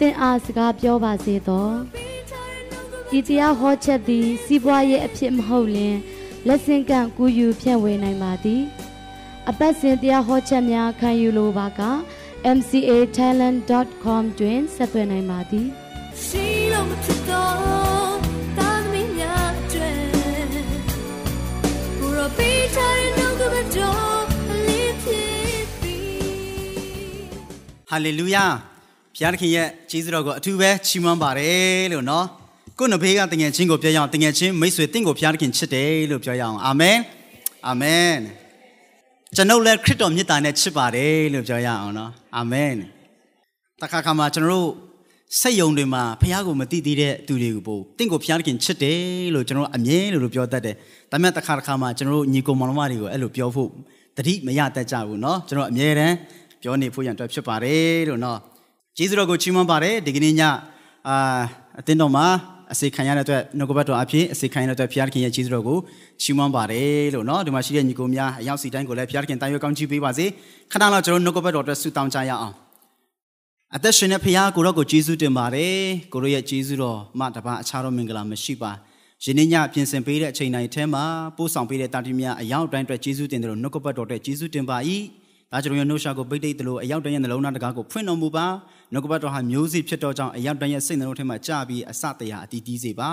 သင်အားစကားပြောပါစေသောဤတရားဟောချက်သည် စီးပွားရေးအဖြစ်မဟုတ်လျင်လက်ဆင့်ကန့်ကူးယူဖြန့်ဝေနိုင်ပါသည် အပတ်စဉ်တရားဟောချက်များခံယူလိုပါက mcatalent.com တွင်ဆက်သွယ်နိုင်ပါသည်ရှိလို့မဖြစ်တော့တာသမီးများအတွက်ဘုရောပေးချင်နှုတ်ကပတ်တော်လေးဖြစ်ပြီဟာလေလုယာ ဘုရားသခင်ရဲ့ကျေးဇူးတော်ကိုအထူးပဲချီးမွမ်းပါတယ်လို့နော်ကိုယ်နှဘေးကတငယ်ချင်းကိုပြောရအောင်တငယ်ချင်းမိတ်ဆွေတင့်ကိုဘုရားသခင်ချစ်တယ်လို့ပြောရအောင်အာမင်အာမင်ကျွန်ုပ်လည်းခရစ်တော်မြတ်တာနဲ့ချစ်ပါတယ်လို့ပြောရအောင်နော်အာမင်တခါခါမှာကျွန်တော်တို့စိတ်ယုံတွေမှာဘုရားကိုမသိသေးတဲ့သူတွေကိုပို့တင့်ကိုဘုရားသခင်ချစ်တယ်လို့ကျွန်တော်အမြဲလို့ပြောတတ်တယ်ဒါပေမဲ့တခါတခါမှာကျွန်တော်တို့ညီကိုမောင်နှမတွေကိုအဲ့လိုပြောဖို့တတိမရတတ်ကြဘူးเนาะကျွန်တော်အမြဲတမ်းပြောနေဖို့ရန်အတွက်ဖြစ်ပါတယ်လို့เนาะ ကျေးဇူးတော်ကိုချီးမွမ်းပါတယ်ဒီကနေ့ညအာအသင်းတော်မှာအစေခံရတဲ့အတွက်နှုတ်ကပတ်တော်အဖြစ်အစေခံရတဲ့အတွက်ဘုရားသခင်ရဲ့ကျေးဇူးတော်ကိုချီးမွမ်းပါတယ်လို့เนาะဒီမှာရှိတဲ့ညီကိုများအရောက်စီတိုင်းကိုလည်းဘုရားသခင်တာရွေးကောင်းချီးပေးပါစေခဏလောက်ကျွန်တော်နှုတ်ကပတ်တော်အတွက်ဆုတောင်းကြရအောင် အသက်ရှင်တဲ့ဖခင်ကိုတော့ကိုကျေးဇူးတင်ပါတယ်ကိုတို့ရဲ့ကျေးဇူးတော်မှတပါအခြားတော့မင်္ဂလာမရှိပါယနေ့ညပြင်ဆင်ပေးတဲ့အချိန်တိုင်းထဲမှာပို့ဆောင်ပေးတဲ့တာတိမြအရောက်တိုင်းအတွက်ကျေးဇူးတင်တယ်လို့နှုတ်ကပတ်တော်အတွက်ကျေးဇူးတင်ပါ၏ ဒါကျွန်တော်ရဲ့နှုတ်ရှာကိုပိတ်တိတ်တယ်လို့အရောက်တိုင်းရဲ့နှလုံးသားတကားကိုဖွင့်တော်မူပါနှုတ်ကပတ်တော်ဟာမျိုးစေ့ဖြစ်တော်ကြောင့်အရောက်တိုင်းရဲ့စိတ်နှလုံးထဲမှာကြာပြီးအစတရားအတီးတီးစေပါ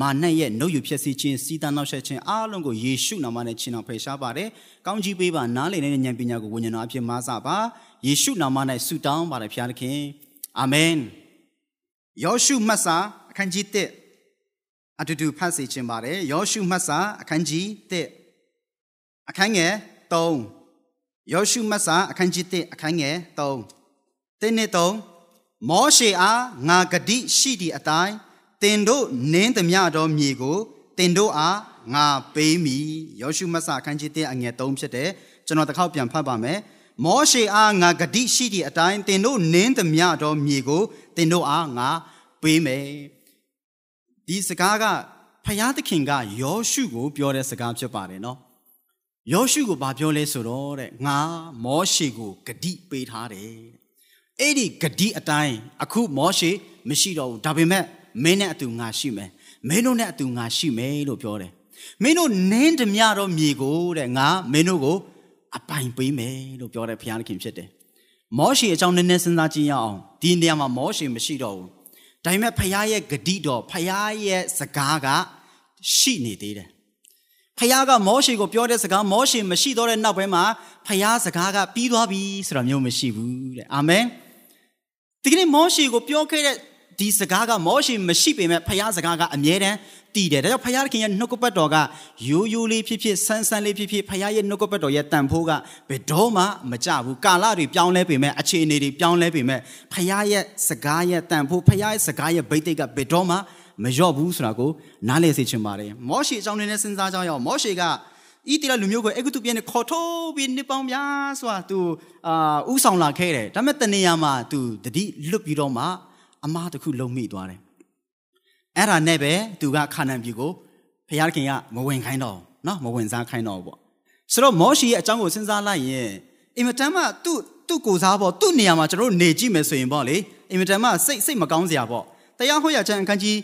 မာနရဲ့နှုတ်ယူဖြစ်စီခြင်းစီးတန်းနောက်ဆက်ခြင်းအားလုံးကိုယေရှုနာမနဲ့ချီနှောင်ဖယ်ရှားပါတယ်။ကောင်းကြီးပေးပါနားလည်နေတဲ့ဉာဏ်ပညာကိုဝိညာဉ်တော်အဖြစ်မဆပါယေရှုနာမ၌ဆုတောင်းပါတယ်ဖခင်သခင်အာမင်။ယောရှုမှတ်စာအခန်းကြီး1အတူတူဖတ်စီခြင်းပါတယ်။ယောရှုမှတ်စာအခန်းကြီး1အခန်းငယ်3 ယောရှုမှတ်စာအခန်းကြီး1အခန်းငယ်3တင်းနဲ့3မောရှေအားငါဂတိရှိသည့်အတိုင်းတင်တို့နင်းသမျှသောမြေကိုတင်တို့အားငါပေးမည်ယောရှုမတ်စာအခန်းကြီး1အငယ်3ဖြစ်တယ်ကျွန်တော်တစ်ခေါက်ပြန်ဖတ်ပါမယ်မောရှေအားငါဂတိရှိသည့်အတိုင်းတင်တို့နင်းသမျှသောမြေကိုတင်တို့အားငါပေးမယ်ဒီစကားကဖယားသခင်ကယောရှုကိုပြောတဲ့စကားဖြစ်ပါတယ်နော် ယောရှုကိုဘာပြောလဲဆိုတော့တဲ့ငါမောရှေကိုဂတိပေးထားတယ်အဲ့ဒီဂတိအတိုင်းအခုမောရှေမရှိတော့ဘူးဒါပေမဲ့မင်းနဲ့အတူငါရှိမယ်မင်းတို့နဲ့အတူငါရှိမယ်လို့ပြောတယ်မင်းတို့နင်းဓမြတော့မြေကိုတဲ့ငါမင်းတို့ကိုအပိုင်ပေးမယ်လို့ပြောတဲ့ဘုရားသခင်ဖြစ်တယ်မောရှေအကြောင်းနည်းနည်းစဉ်းစားကြည့်ရအောင်ဒီနေရာမှာမောရှေမရှိတော့ဘူးဒါပေမဲ့ဘုရားရဲ့ဂတိတော်ဘုရားရဲ့စကားကရှိနေသေးတယ် ဖခင်ကမောရှေကိုပြောတဲ့စကားမောရှေမရှိတော့တဲ့နောက်ပိုင်းမှာဖခင်စကားကပြီးသွားပြီဆိုတာမျိုးမရှိဘူးတဲ့အာမင်ဒီကနေ့မောရှေကိုပြောခဲ့တဲ့ဒီစကားကမောရှေမရှိပေမဲ့ဖခင်စကားကအမြဲတမ်းတည်တယ်ဒါကြောင့်ဖခင်ရဲ့နှုတ်ကပတ်တော်ကရိုးရိုးလေးဖြစ်ဖြစ်ဆန်းဆန်းလေးဖြစ်ဖြစ်ဖခင်ရဲ့နှုတ်ကပတ်တော်ရဲ့တန်ဖိုးကဘယ်တော့မှမကြဘူးကာလတွေပြောင်းလဲပေမဲ့အခြေအနေတွေပြောင်းလဲပေမဲ့ဖခင်ရဲ့စကားရဲ့တန်ဖိုးဖခင်ရဲ့စကားရဲ့ဗိသိက်ကဘယ်တော့မှ မလျော့ဘူးဆိုတာကိုနားလည်စေချင်ပါတယ်မောရှေအကြောင်းနဲ့စဉ်းစားကြရအောင်မောရှေကဤတိရလူမျိုးကိုအဂုတုပြည်နဲ့ခေါ်ထုတ်ပြီးနှစ်ပေါင်းများစွာသူအာဥဆောင်လာခဲ့တယ်ဒါပေမဲ့တနေရာမှာသူတတိလွတ်ပြီးတော့မှအမားတစ်ခုလုံမိသွားတယ်အဲ့ဒါနဲ့ပဲသူကခါနန်ပြည်ကိုဖျားခင်ကမဝင်ခိုင်းတော့နော်မဝင်စားခိုင်းတော့ပေါ့ဆိုတော့မောရှေရဲ့အကြောင်းကိုစဉ်းစားလိုက်ရင်အင်မတန်မှသူ့သူ့ကိုစားပေါ့သူ့နေရာမှာကျွန်တော်တို့နေကြည့်မယ်ဆိုရင်ပေါ့လေအင်မတန်မှစိတ်စိတ်မကောင်းစရာပေါ့တရားဟောရချင်အခန်းကြီး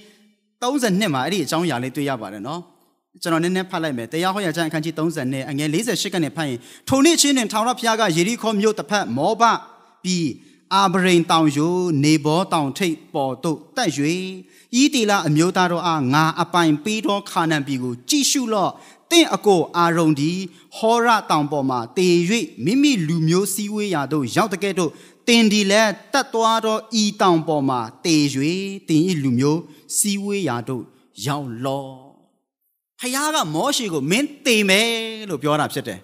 32မှာအဲ့ဒီအကြောင်းအရာလေးတွေ့ရပါတယ်နော်ကျွန်တော်နည်းနည်းဖတ်လိုက်မယ်တရားဟောရချမ်းအခန်းကြီး32အငယ်48ကနေဖတ်ရင်ထိုနေ့ချင်းတွင်ထောင်ရဖျားကယေရီခေါမြို့တစ်ဖက်မောဘပြီးအာဗရိန်တောင်ယိုနေဘောတောင်ထိပ်ပေါ်သို့တက်၍ဤတီလာအမျိုးသားတို့အားငါအပိုင်ပေးသောခါနန်ပြည်ကိုကြည့်ရှုလော့တင့်အကိုအာရုံဒီဟောရတောင်ပေါ်မှာတေ၍မိမိလူမျိုးစည်းဝေးရာသို့ရောက်တဲ့ကဲ့သို့တင်ဒီလဲတတ်သွားသောဤတောင်ပေါ်မှာတေ၍တင်ဤလူမျိုး စီဝေးရာတို့ရောက်လောဖခင်ကမောရှေကိုမင်းတေမယ်လို့ပြောတာဖြစ်တယ်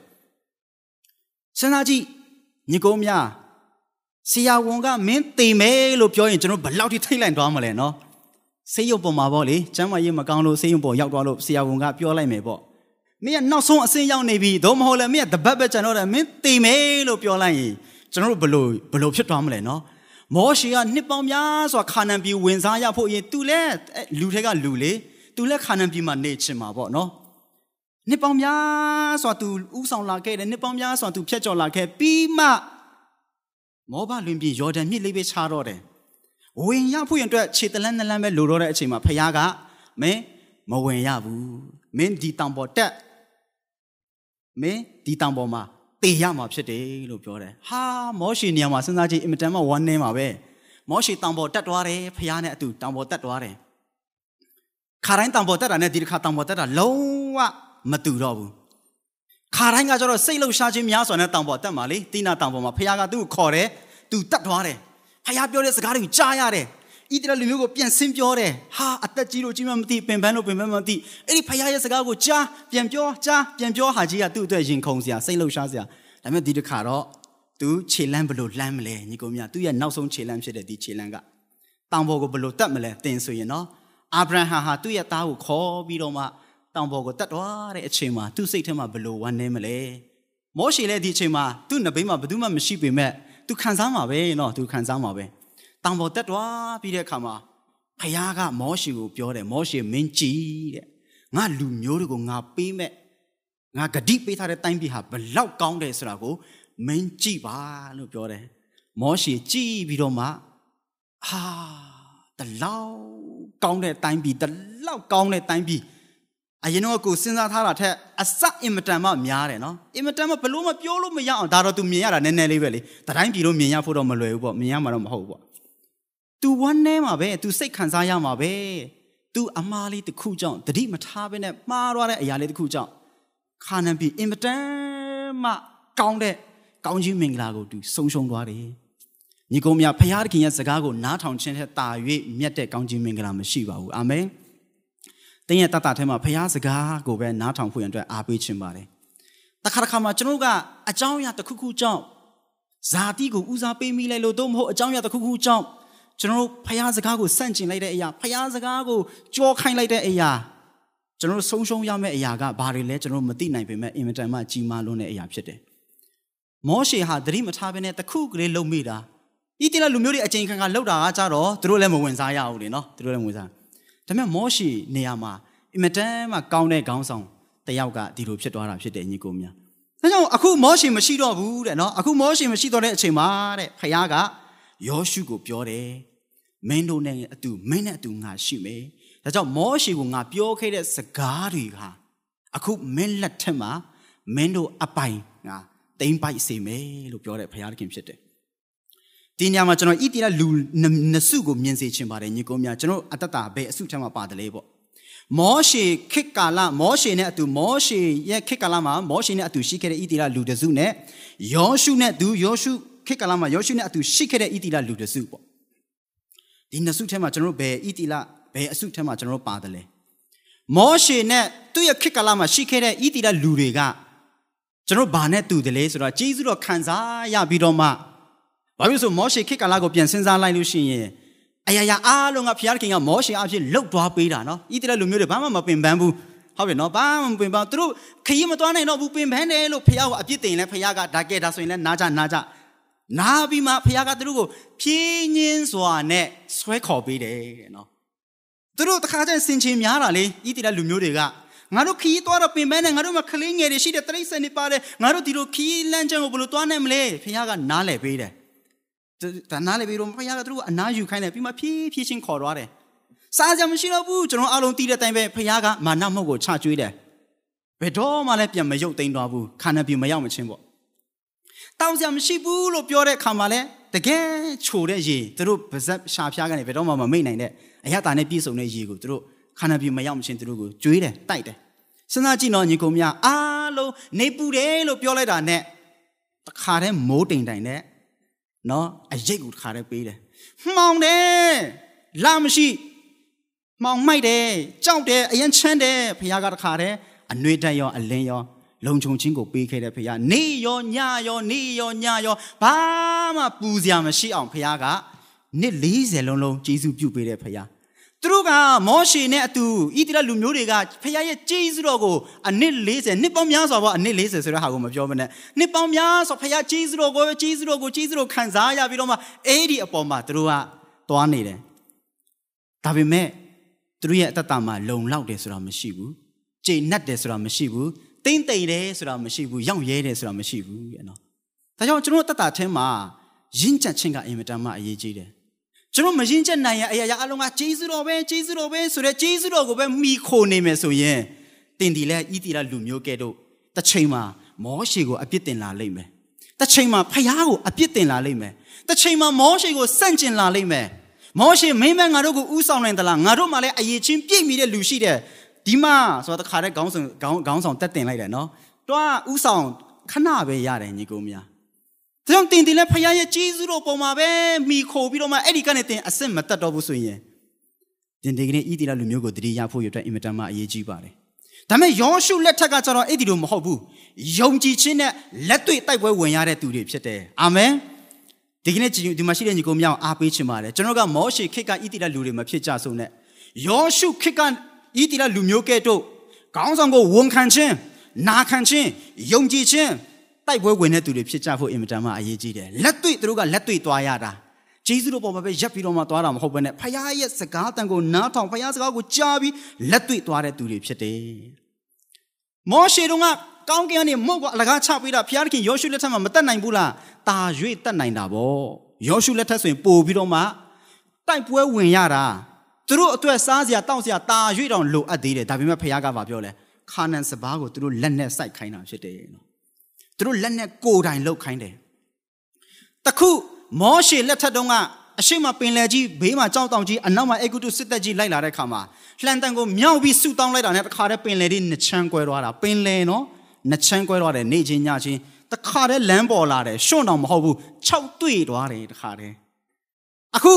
စဉ်းစားကြည့်ညီကုန်းများဆရာဝန်ကမင်းတေမယ်လို့ပြောရင်ကျွန်တော်ဘယ်လောက်ထိထိတ်လန့်သွားမလဲနော်ဆေးရုံပေါ်မှာပေါ့လေကျမ်းမာရေးမကောင်းလို့ဆေးရုံပေါ်ရောက်သွားလို့ဆရာဝန်ကပြောလိုက်မယ်ပေါ့မင်းကနောက်ဆုံးအဆင့်ရောက်နေပြီသို့မဟုတ်လည်းမင်းကတပတ်ပဲကျွန်တော်တယ်မင်းတည်မယ်လို့ပြောလိုက်ရင်ကျွန်တော်တို့ဘလို့ဘလို့ဖြစ်သွားမလဲနော် မောရှေကနှစ်ပေါင်းများစွာခါနန်ပြည်ဝင်စားရဖို့ရင်သူလည်းလူတွေကလူလေသူလည်းခါနန်ပြည်မှာနေချင်မှာပေါ့နော်နှစ်ပေါင်းများစွာသူဥဆောင်လာခဲ့တယ်နှစ်ပေါင်းများစွာသူဖြတ်ကျော်လာခဲ့ပြီးမှမောဘလွင်ပြည်ယော်ဒန်မြစ်လေးပဲခြားတော့တယ်ဝင်ရဖို့ရင်အတွက်ခြေတလန်းနလန်းပဲလိုတော့တဲ့အချိန်မှာဖခင်ကမင်းမဝင်ရဘူးမင်းဒီတောင်ပေါ်တက်မင်းဒီတောင်ပေါ်မှာ တေရမှာဖြစ်တယ်လို့ပြောတယ်ဟာမောရှေနေရာမှာစဉ်းစားကြည့်အင်မတန်မှဝမ်းနည်းမှာပဲမောရှေတောင်ပေါ်တက်သွားတယ်ဖခင်နဲ့အတူတောင်ပေါ်တက်သွားတယ်ခါတိုင်းတောင်ပေါ်တက်တာနဲ့ဒီတစ်ခါတောင်ပေါ်တက်တာလုံးဝမတူတော့ဘူးခါတိုင်းကကျတော့စိတ်လှုပ်ရှားခြင်းများစွာနဲ့တောင်ပေါ်တက်မှာလေတိနာတောင်ပေါ်မှာဖခင်ကသူ့ကိုခေါ်တယ်သူတက်သွားတယ်ဖခင်ပြောတဲ့စကားတွေကိုကြားရတယ် ဣသရေလလူမျိုးကိုပြန်ဆင်းပြောတယ်ဟာအသက်ကြီးလို့ကြီးမှမသိပင်ပန်းလို့ပင်ပန်းမသိအဲ့ဒီဖခင်ရဲ့စကားကိုကြားပြန်ပြောကြားပြန်ပြောဟာကြီးကသူ့အတွက်ရင်ခုန်စရာစိတ်လှုပ်ရှားစရာဒါပေမဲ့ဒီတစ်ခါတော့သူခြေလန်းဘလို့လှမ်းမလဲညီကောင်မြသူ့ရဲ့နောက်ဆုံးခြေလန်းဖြစ်တဲ့ဒီခြေလန်းကတောင်ပေါ်ကိုဘလို့တက်မလဲတင်ဆိုရင်နော်အာဗြဟံဟာသူ့ရဲ့သားကိုခေါ်ပြီးတော့မှတောင်ပေါ်ကိုတက်သွားတဲ့အချိန်မှာသူ့စိတ်ထဲမှာဘလို့ဝမ်းနေမလဲမောရှေလည်းဒီအချိန်မှာသူ့နဘေးမှာဘယ်သူမှမရှိပေမဲ့သူခံစားမှာပဲနော်သူခံစားမှာပဲ တောင်ပေါ်တက်သွားပြီးတဲ့အခါမှာဖခင်ကမောရှေကိုပြောတယ်မောရှေမင်းကြည်တဲ့ငါလူမျိုးတွေကိုငါပေးမဲ့ငါဂတိပေးထားတဲ့တိုင်းပြည်ဟာဘလောက်ကောင်းတယ်ဆိုတာကိုမင်းကြည့်ပါလို့ပြောတယ်မောရှေကြည့်ပြီးတော့မှဟာတလောက်ကောင်းတဲ့တိုင်းပြည်တလောက်ကောင်းတဲ့တိုင်းပြည်အရင်တော့ကိုစဉ်းစားထားတာထက်အစအင်မတန်မှများတယ်နော်အင်မတန်မှဘလို့မပြောလို့မရအောင်ဒါတော့ तू မြင်ရတာနည်းနည်းလေးပဲလေတတိုင်းပြည်လို့မြင်ရဖို့တော့မလွယ်ဘူးပေါ့မြင်ရမှာတော့မဟုတ်ဘူးပေါ့ तू ဝမ်းနေမှာပဲ तू စိတ်ခံစားရမှာပဲ तू အမားလေးတစ်ခုကြောင့်တတိမထားဘဲနဲ့မှားသွားတဲ့အရာလေးတစ်ခုကြောင့်ခါနန်ပြည်အင်မတန်မှကောင်းတဲ့ကောင်းခြင်းမင်္ဂလာကို तू ဆုံးရှုံးသွားတယ်ညီကုန်းများဖခင်သခင်ရဲ့စကားကိုနားထောင်ခြင်းထက်တာ၍မြတ်တဲ့ကောင်းခြင်းမင်္ဂလာမရှိပါဘူးအာမင်တင်းရဲ့တတထဲမှာဖခင်စကားကိုပဲနားထောင်ဖို့ရန်အတွက်အားပေးခြင်းပါတယ်တခါတခါမှာကျွန်တော်ကအကြောင်းအရာတစ်ခုခုကြောင့်ဇာတိကိုဦးစားပေးမိလိုက်လို့တော့မဟုတ်အကြောင်းအရာတစ်ခုခုကြောင့် ကျွန်တော်တို့ဖျားစကားကိုစန့်ကျင်လိုက်တဲ့အရာဖျားစကားကိုကြောခိုင်းလိုက်တဲ့အရာကျွန်တော်တို့ဆုံးရှုံးရမယ့်အရာကဘာတွေလဲကျွန်တော်တို့မသိနိုင်ပေမဲ့အင်မတန်မှကြီးမားလွန်းတဲ့အရာဖြစ်တယ်။မောရှေဟာသတိမထားဘဲနဲ့တခုကလေးလုံမိတာ။ဤတိလလူမျိုးတွေအချိန်ခါကလှုပ်တာကကြတော့သူတို့လည်းမဝင်စားရဘူးလေနော်သူတို့လည်းမဝင်စား။ဒါပေမဲ့မောရှေနေရာမှာအင်မတန်မှကောင်းတဲ့ခေါင်းဆောင်တယောက်ကဒီလိုဖြစ်သွားတာဖြစ်တယ်ညီကိုများ။ဒါကြောင့်အခုမောရှေမရှိတော့ဘူးတဲ့နော်အခုမောရှေမရှိတော့တဲ့အချိန်မှာတဲ့ဖခင်က ယောရှုကိုပြောတယ်မင်းတို့နဲ့အတူမင်းနဲ့အတူငါရှိမယ်။ဒါကြောင့်မောရှေကိုငါပြောခဲ့တဲ့စကားတွေကအခုမင်းလက်ထက်မှာမင်းတို့အပိုင်ငါတိမ့်ပိုက်စေမယ်လို့ပြောတဲ့ဘုရားသခင်ဖြစ်တယ်။ဒီညမှာကျွန်တော်ဣတိလလူနစုကိုမြင်စေချင်ပါတယ်ညီကုန်းများကျွန်တော်အတ္တတာဘယ်အစုထက်မှာပါတယ်လေပေါ့။မောရှေခေတ်ကာလမောရှေနဲ့အတူမောရှေရဲ့ခေတ်ကာလမှာမောရှေနဲ့အတူရှိခဲ့တဲ့ဣတိလလူတစုနဲ့ယောရှုနဲ့သူယောရှု ခေတ်ကာလမှာယောရှုနဲ့အတူရှိခဲ့တဲ့ဣတိလလူတစုပေါ့ဒီနှစ်စုထဲမှာကျွန်တော်တို့ဘယ်ဣတိလဘယ်အစုထဲမှာကျွန်တော်တို့ပါတယ်လဲမောရှေနဲ့သူ့ရဲ့ခေတ်ကာလမှာရှိခဲ့တဲ့ဣတိလလူတွေကကျွန်တော်ဘာနဲ့တူတယ်လဲဆိုတော့ဂျေဇုတော်ခံစားရပြီးတော့မှဘာဖြစ်လို့ဆိုမောရှေခေတ်ကာလကိုပြန်စဉ်းစားလိုက်လို့ရှိရင်အရာရာအားလုံးကဘုရားသခင်ကမောရှေအဖြစ်လှုပ်သွားပေးတာနော်ဣတိလလူမျိုးတွေဘာမှမပင်ပန်းဘူးဟုတ်ပြီနော်ဘာမှမပင်ပန်းသူတို့ခရီးမသွားနိုင်တော့ဘူးပင်ပန်းတယ်လို့ဘုရားကအပြစ်တင်လဲဘုရားကဒါကဲဒါဆိုရင်လဲနားကြနားကြ နားပြီးမှဖခင်ကသူတို့ကိုဖြင်းညင်းစွာနဲ့ဆွဲခေါ်ပေးတယ်တဲ့နော်သူတို့တခါကျရင်စင်ချင်များတာလေဤတိလလူမျိုးတွေကငါတို့ခီးသွားတော့ပင်ပန်းနဲ့ငါတို့မှာကလေးငယ်တွေရှိတဲ့တရိတ်ဆန်တွေပါတယ်ငါတို့ဒီလိုခီးလမ်းချမ်းကိုဘယ်လိုသွားနိုင်မလဲဖခင်ကနားလည်ပေးတယ်ဒါနားလည်ပြီးတော့ဖခင်ကသူတို့အနားယူခိုင်းတယ်ပြီးမှဖြည်းဖြည်းချင်းခေါ်သွားတယ်စားကြမရှိတော့ဘူးကျွန်တော်အားလုံးတီးတဲ့အတိုင်းပဲဖခင်ကမာနမှုတ်ကိုချကျွေးတယ်ဘယ်တော့မှလည်းပြန်မရုပ်သိမ်းသွားဘူးခန္ဓာပြမရောက်မချင်းပေါ့ တောင်းစရာမရှိဘူးလို့ပြောတဲ့အခါမှာလဲတကယ်ချိုတဲ့ရေသူတို့ပါဇက်ရှာဖျားကနေဘယ်တော့မှမမိတ်နိုင်တဲ့အရတာနဲ့ပြည့်စုံတဲ့ရေကိုသူတို့ခန္ဓာပြမရောက်မချင်းသူတို့ကိုကျွေးတယ်တိုက်တယ်စဉ်းစားကြည့်တော့ညီကောင်များအားလုံးနေပူတယ်လို့ပြောလိုက်တာနဲ့တခါတည်းမိုးတိမ်တိုင်နဲ့နော်အရိတ်ကိုတခါတည်းပေးတယ်မှောင်တယ်လာမရှိမှောင်မိုက်တယ်ကြောက်တယ်အရင်ချမ်းတယ်ဖခင်ကတခါတည်းအနှွေးတက်ရောအလင်းရော လုံခြုံခြင်းကိုပေးခဲ့တဲ့ဖခင်နေရောညရောနေရောညရောဘာမှပူစရာမရှိအောင်ဖခင်ကနှစ်40လုံးလုံးကျေးဇူးပြုပေးတဲ့ဖခင်သူတို့ကမောရှေနဲ့အတူဣသရေလလူမျိုးတွေကဖခင်ရဲ့ကျေးဇူးတော်ကိုအနှစ်40နှစ်ပေါင်းများစွာပေါ့အနှစ်40ဆိုတဲ့ဟာကိုမပြောမနဲ့နှစ်ပေါင်းများစွာဖခင်ကျေးဇူးတော်ကိုကျေးဇူးတော်ကိုကျေးဇူးတော်ခံစားရပြီးတော့မှအဲ့ဒီအပေါ်မှာသူတို့ကသွားနေတယ်ဒါပေမဲ့သူတို့ရဲ့အတ္တမှာလုံလောက်တယ်ဆိုတာမရှိဘူးကျေနပ်တယ်ဆိုတာမရှိဘူး တိမ့်တိမ်တယ်ဆိုတာမရှိဘူးရောက်ရဲတယ်ဆိုတာမရှိဘူးရဲ့နော်ဒါကြောင့်ကျွန်တော်တတ်တာထဲမှာရင့်ကျက်ခြင်းကအင်မတန်မှအရေးကြီးတယ်ကျွန်တော်မရင်ချက်နိုင်ရဲ့အရာရာအလုံးကဂျေဇုတော်ပဲဂျေဇုတော်ပဲဆိုတဲ့ဂျေဇုတော်ကိုပဲမိခိုနေမယ်ဆိုရင်တင်ဒီလဲဤတီလာလူမျိုးကဲ့သို့တစ်ချိန်မှာမောရှေကိုအပြစ်တင်လာလိမ့်မယ်တစ်ချိန်မှာဖယားကိုအပြစ်တင်လာလိမ့်မယ်တစ်ချိန်မှာမောရှေကိုစန့်ကျင်လာလိမ့်မယ်မောရှေမင်းမငါတို့ကိုဥဆောင်နိုင်သလားငါတို့မှလည်းအရေးချင်းပြည့်မီတဲ့လူရှိတယ် ဒီမှာဆိုတော့တခါတည်းခေါင်းဆောင်ခေါင်းခေါင်းဆောင်တက်တင်လိုက်တယ်နော်တွားဥဆောင်ခဏပဲရတယ်ညီကိုများဒါကြောင့်တင်တင်လဲဖခင်ရဲ့ကျေးဇူးတော်ပုံမှာပဲမိခိုပြီးတော့မှအဲ့ဒီကနေတင်အစ်စ်မတက်တော့ဘူးဆိုရင်တင်တင်ကနေဤတီလာလူမျိုးကိုတတိယဖို့ရတဲ့အင်မတန်မှအရေးကြီးပါတယ်ဒါပေမဲ့ယောရှုလက်ထက်ကကျတော့အဲ့ဒီလိုမဟုတ်ဘူးယုံကြည်ခြင်းနဲ့လက်တွေ့တိုက်ပွဲဝင်ရတဲ့သူတွေဖြစ်တယ်အာမင်ဒီကနေ့ဒီမှာရှိတဲ့ညီကိုမြောင်အားပေးချင်ပါတယ်ကျွန်တော်ကမောရှေခေတ်ကဣတိလလူတွေမဖြစ်ကြဆုံးနဲ့ယောရှုခေတ်က ဣတိလလူမျိုးကဲ့သို့ခေါင်းဆောင်ကိုဝန်ခံခြင်းနာခံခြင်းယုံကြည်ခြင်းတိုက်ပွဲဝင်တဲ့သူတွေဖြစ်ကြဖို့အင်မတန်မှအရေးကြီးတယ်လက်တွေ့သူတို့ကလက်တွေ့သွားရတာဂျေဇုတော်ပေါ်မှာပဲရပ်ပြီးတော့မှသွားတာမဟုတ်ဘဲနဲ့ဖခင်ရဲ့စကားတန်ကိုနားထောင်ဖခင်စကားကိုကြားပြီးလက်တွေ့သွားတဲ့သူတွေဖြစ်တယ်မောရှေတို့ကကောင်းကင်ကနေမုတ်ကအလကားချပေးတာဖခင်ယောရှုလက်ထက်မှာမတက်နိုင်ဘူးလားတာ၍တက်နိုင်တာဗောယောရှုလက်ထက်ဆိုရင်ပို့ပြီးတော့မှတိုက်ပွဲဝင်ရတာ သူတို့အတွက်စားစရာတောက်စရာတာ၍တောင်လိုအပ်သေးတယ်ဒါပေမဲ့ဖခင်ကဘာပြောလဲခါနန်စဘာကိုသူတို့လက်နဲ့စိုက်ခိုင်းတာဖြစ်တယ်နော်သူတို့လက်နဲ့ကိုယ်တိုင်လှုပ်ခိုင်းတယ်တခုမောရှေလက်ထက်တုန်းကအရှိမပင်လယ်ကြီးဘေးမှာကြောက်တောင်ကြီးအနောက်မှာအေဂုတုစစ်တပ်ကြီးလိုက်လာတဲ့ခါမှာလှန်တန်ကိုမြောက်ပြီးဆူတောင်းလိုက်တာနဲ့တခါတည်းပင်လယ်ကြီးနှစ်ချမ်းကွဲသွားတာပင်လယ်နော်နှစ်ချမ်းကွဲသွားတယ်နေချင်းညချင်းတခါတည်းလမ်းပေါ်လာတယ်ရှွန့်တော်မဟုတ်ဘူး၆တွေ့သွားတယ်တခါတည်းအခု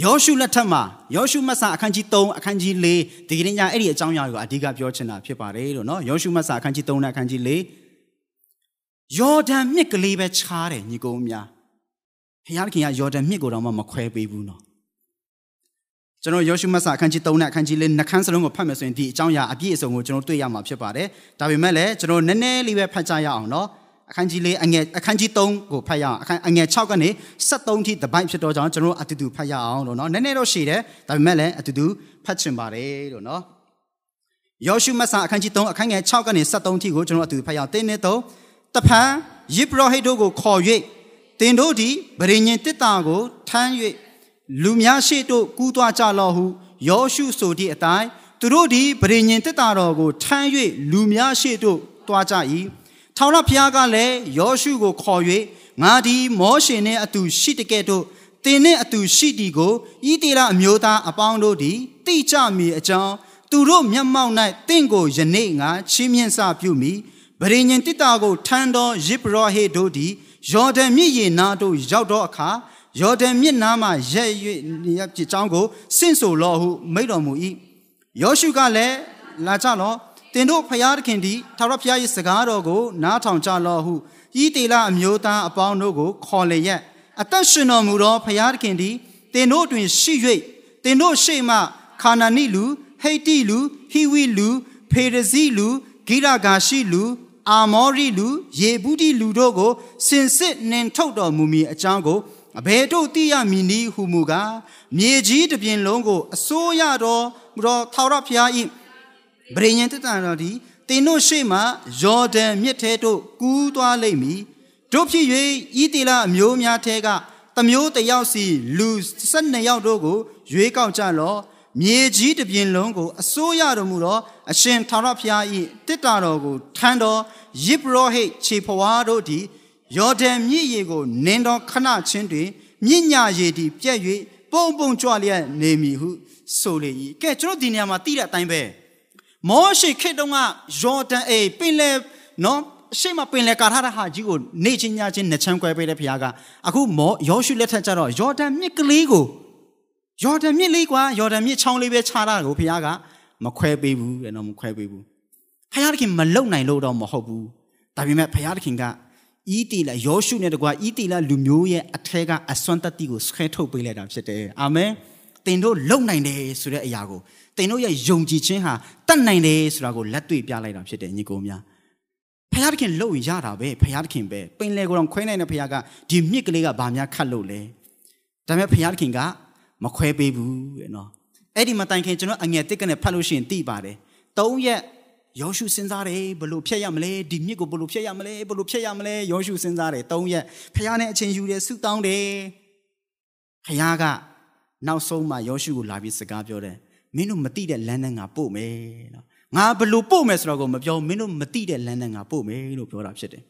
ယောရှုလက်ထက်မှာယောရှုမတ်စာအခန်းကြီး3အခန်းကြီး4ဒီကနေ့ညအဲ့ဒီအကြောင်းအရာကိုအဓိကပြောချင်တာဖြစ်ပါတယ်လို့နော်ယောရှုမတ်စာအခန်းကြီး3နဲ့အခန်းကြီး4ယော်ဒန်မြစ်ကလေးပဲခြားတယ်ညီကုန်းများဖခင်ခင်ကယော်ဒန်မြစ်ကိုတော့မခွဲပေးဘူးနော်ကျွန်တော်ယောရှုမတ်စာအခန်းကြီး3နဲ့အခန်းကြီး4နှခမ်းစလုံးကိုဖတ်မယ်ဆိုရင်ဒီအကြောင်းအရာအပြည့်အစုံကိုကျွန်တော်တွေ့ရမှာဖြစ်ပါတယ်ဒါပေမဲ့လည်းကျွန်တော်နည်းနည်းလေးပဲဖတ်ကြရအောင်နော် အခန်းကြီး၄အငယ်အခန်းကြီး3ကိုဖတ်ရအောင်အခန်းအငယ်6ကနေ73ထိတပိုက်ဖြစ်တော့ကြောင်းကျွန်တော်အတူတူဖတ်ရအောင်လို့နော်နည်းနည်းတော့ရှည်တယ်ဒါပေမဲ့လည်းအတူတူဖတ်ချင်ပါတယ်လို့နော်ယောရှုမတ်စာအခန်းကြီး3အခန်းငယ်6ကနေ73ထိကိုကျွန်တော်အတူတူဖတ်ရအောင်တင်းနေတော့တဖန်ယေဘရဟိတ်တို့ကိုခေါ်၍တင်တို့သည်ဗရိညင်တစ်တာကိုထမ်း၍လူများရှိတို့ကူးသွားကြလော့ဟုယောရှုဆိုသည့်အတိုင်းသူတို့သည်ဗရိညင်တစ်တာတော်ကိုထမ်း၍လူများရှိတို့သွားကြ၏ ထောင်ရဖျားကလည်းယောရှုကိုခေါ်၍ငါဒီမောရှေနှင့်အတူရှိတကဲ့သို့တင်နှင့်အတူရှိတီကိုဤတေလအမျိုးသားအပေါင်းတို့သည်တိကြမည်အကြောင်းသူတို့မျက်မှောက်၌တင့်ကိုယနေ့ငါချီးမြှင့်စပြုမိဗရိညင်တစ်တာကိုထမ်းသောယေဘရဟေတို့သည်ယော်ဒန်မြစ်ရေနာတို့ရောက်သောအခါယော်ဒန်မြစ်နားမှရက်၍ပြကြောင်းကိုဆင့်ဆိုလောဟုမိန့်တော်မူ၏ယောရှုကလည်းလာကြလော့ တင်တို့ဖျားသခင်သည်ထာဝရဘုရား၏စကားတော်ကို နားထောင်ကြလော့ဟုဤတေလအမျိုးသားအပေါင်းတို့ကို ခေါ်လျက်အသက်ရှင်တော်မူသောဖျားသခင်သည်တင်တို့တွင်ရှိ၍တင်တို့ရှေ့မှခါနာနိလူဟိတ်တိလူဟိဝိလူဖေရဇိလူဂိရဂါရှိလူ အာမောရိလူ ယေဘူးတိလူတို့ကိုစင်စစ်နှင်ထုတ်တော်မူမည်အကြောင်းကိုအဘယ်တို့သိရမည်နည်းဟုမူကားမြေကြီးတစ်ပြင်လုံးကိုအစိုးရတော်မူသောထာဝရဘုရား၏ ဗြိဉ္ဉ်တတန်တော်သည်တင်တို့ရှေ့မှယော်ဒန်မြစ်ထဲသို့ကူးသွားလိမ့်မည်တို့ဖြစ်၍ဤတေလအမျိုးများထဲကတမျိုးတယောက်စီလူ12ယောက်တို့ကို ရွေးကောက်ကြလော့မြေကြီးတစ်ပြင်လုံးကိုအစိုးရတော်မူသောအရှင်ထာဝရဘုရား၏တစ်တာတော်ကိုထမ်းတော်ယေဘရဟိတ်ခြေဖွားတို့သည်ယော်ဒန်မြစ်ရေကိုနင်းတော်ခဏချင်းတွင်မြင့်ညာရေသည်ပြက်၍ပုံပုံကြွလျက်နေမည်ဟုဆိုလေ၏ကဲကျွန်တော်ဒီနေရာမှာသိတဲ့အတိုင်းပဲ မောရှေခေတ်တုန်းကယော်ဒန်အေပင်လေနော်အရှိမပင်လေကာထားတဲ့ဟာကြီးကိုနေချင်းညချင်းနှစ်ချမ်းကွဲပေးတဲ့ဘုရားကအခုမောယောရှုလက်ထက်ကျတော့ယော်ဒန်မြစ်ကလေးကိုယော်ဒန်မြစ်လေးကွာယော်ဒန်မြစ်ချောင်းလေးပဲခြားတာကိုဘုရားကမခွဲပေးဘူးတဲ့နော်မခွဲပေးဘူးဖခင်ခင်မလုံနိုင်လို့တော့မဟုတ်ဘူးဒါပေမဲ့ဖခင်ကဤတီလာယောရှုနဲ့တကွာဤတီလာလူမျိုးရဲ့အထက်ကအစွမ်းတတိကိုဆွဲထုတ်ပေးလိုက်တာဖြစ်တယ်အာမင်သင်တို့လုံနိုင်တယ်ဆိုတဲ့အရာကို သင်တို့ရဲ့ယုံကြည်ခြင်းဟာတတ်နိုင်တယ်ဆိုတာကိုလက်တွေ့ပြလိုက်တာဖြစ်တယ်ညီကိုများဖယားသခင်လှုပ်ရင်ရတာပဲဖယားသခင်ပဲပင်လေကိုတော့ခွဲနိုင်တဲ့ဖယားကဒီမြစ်ကလေးကဘာများခတ်လို့လဲဒါပေမဲ့ဖယားသခင်ကမခွဲပေးဘူးတဲ့နော်အဲ့ဒီမတိုင်ခင်ကျွန်တော်အငယ်တစ်ကနေဖတ်လို့ရှိရင်သိပါတယ်၃ရက်ယောရှုစဉ်းစားတယ်ဘလို့ဖြတ်ရမလဲဒီမြစ်ကိုဘလို့ဖြတ်ရမလဲဘလို့ဖြတ်ရမလဲယောရှုစဉ်းစားတယ်၃ရက်ဖယားနဲ့အချင်းယူတယ်ဆုတောင်းတယ်ဖယားကနောက်ဆုံးမှယောရှုကိုလာပြီးစကားပြောတယ် မင်းတို့မသိတဲ့လမ်းနဲ့ငါပို့မယ်နော်ငါဘလို့ပို့မယ်ဆိုတော့ကိုမပြောမင်းတို့မသိတဲ့လမ်းနဲ့ငါပို့မယ်လို့ပြောတာဖြစ်တယ်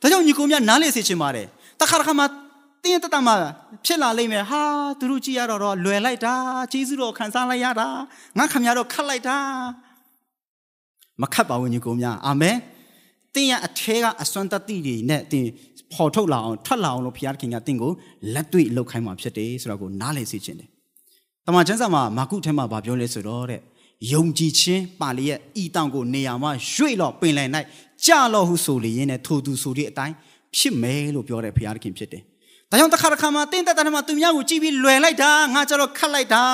ဒါကြောင့်ညီကိုများနားလေစေချင်ပါတယ်တခါတခါမှတင်းတတမှဖြစ်လာလိမ့်မယ်ဟာသူတို့ကြည့်ရတော့တော့လွယ်လိုက်တာကျေးဇူးတော်ခံစားလိုက်ရတာငါခမရတော့ခတ်လိုက်တာမခတ်ပါဘူးညီကိုများအာမင်တင်းရအထဲကအစွမ်းတတိတွေနဲ့တင်းပေါ်ထုတ်လာအောင်ထွက်လာအောင်လို့ဘုရားခင်ကတင်းကိုလက်တွေ့လှုပ်ခိုင်းမှာဖြစ်တယ်ဆိုတော့ကိုနားလည်စေချင်တယ်။ တမန်ကျမ်းစာမှာမာကုထဲမှာဗာပြောလဲဆိုတော့တဲ့ယုံကြည်ခြင်းပါလျက်ဤတောင်ကိုနေရာမှာရွေ့တော့ပင်လယ်၌ကြလော့ဟုဆိုလျင်နဲ့ထိုသူဆိုတဲ့အတိုင်းဖြစ်မယ်လို့ပြောတဲ့ဘုရားခင်ဖြစ်တယ်။ဒါကြောင့်တစ်ခါတစ်ခါမှတင်းတက်တဲ့မှာသူများကိုကြည့်ပြီးလွယ်လိုက်တာငါကြတော့ခတ်လိုက်တာ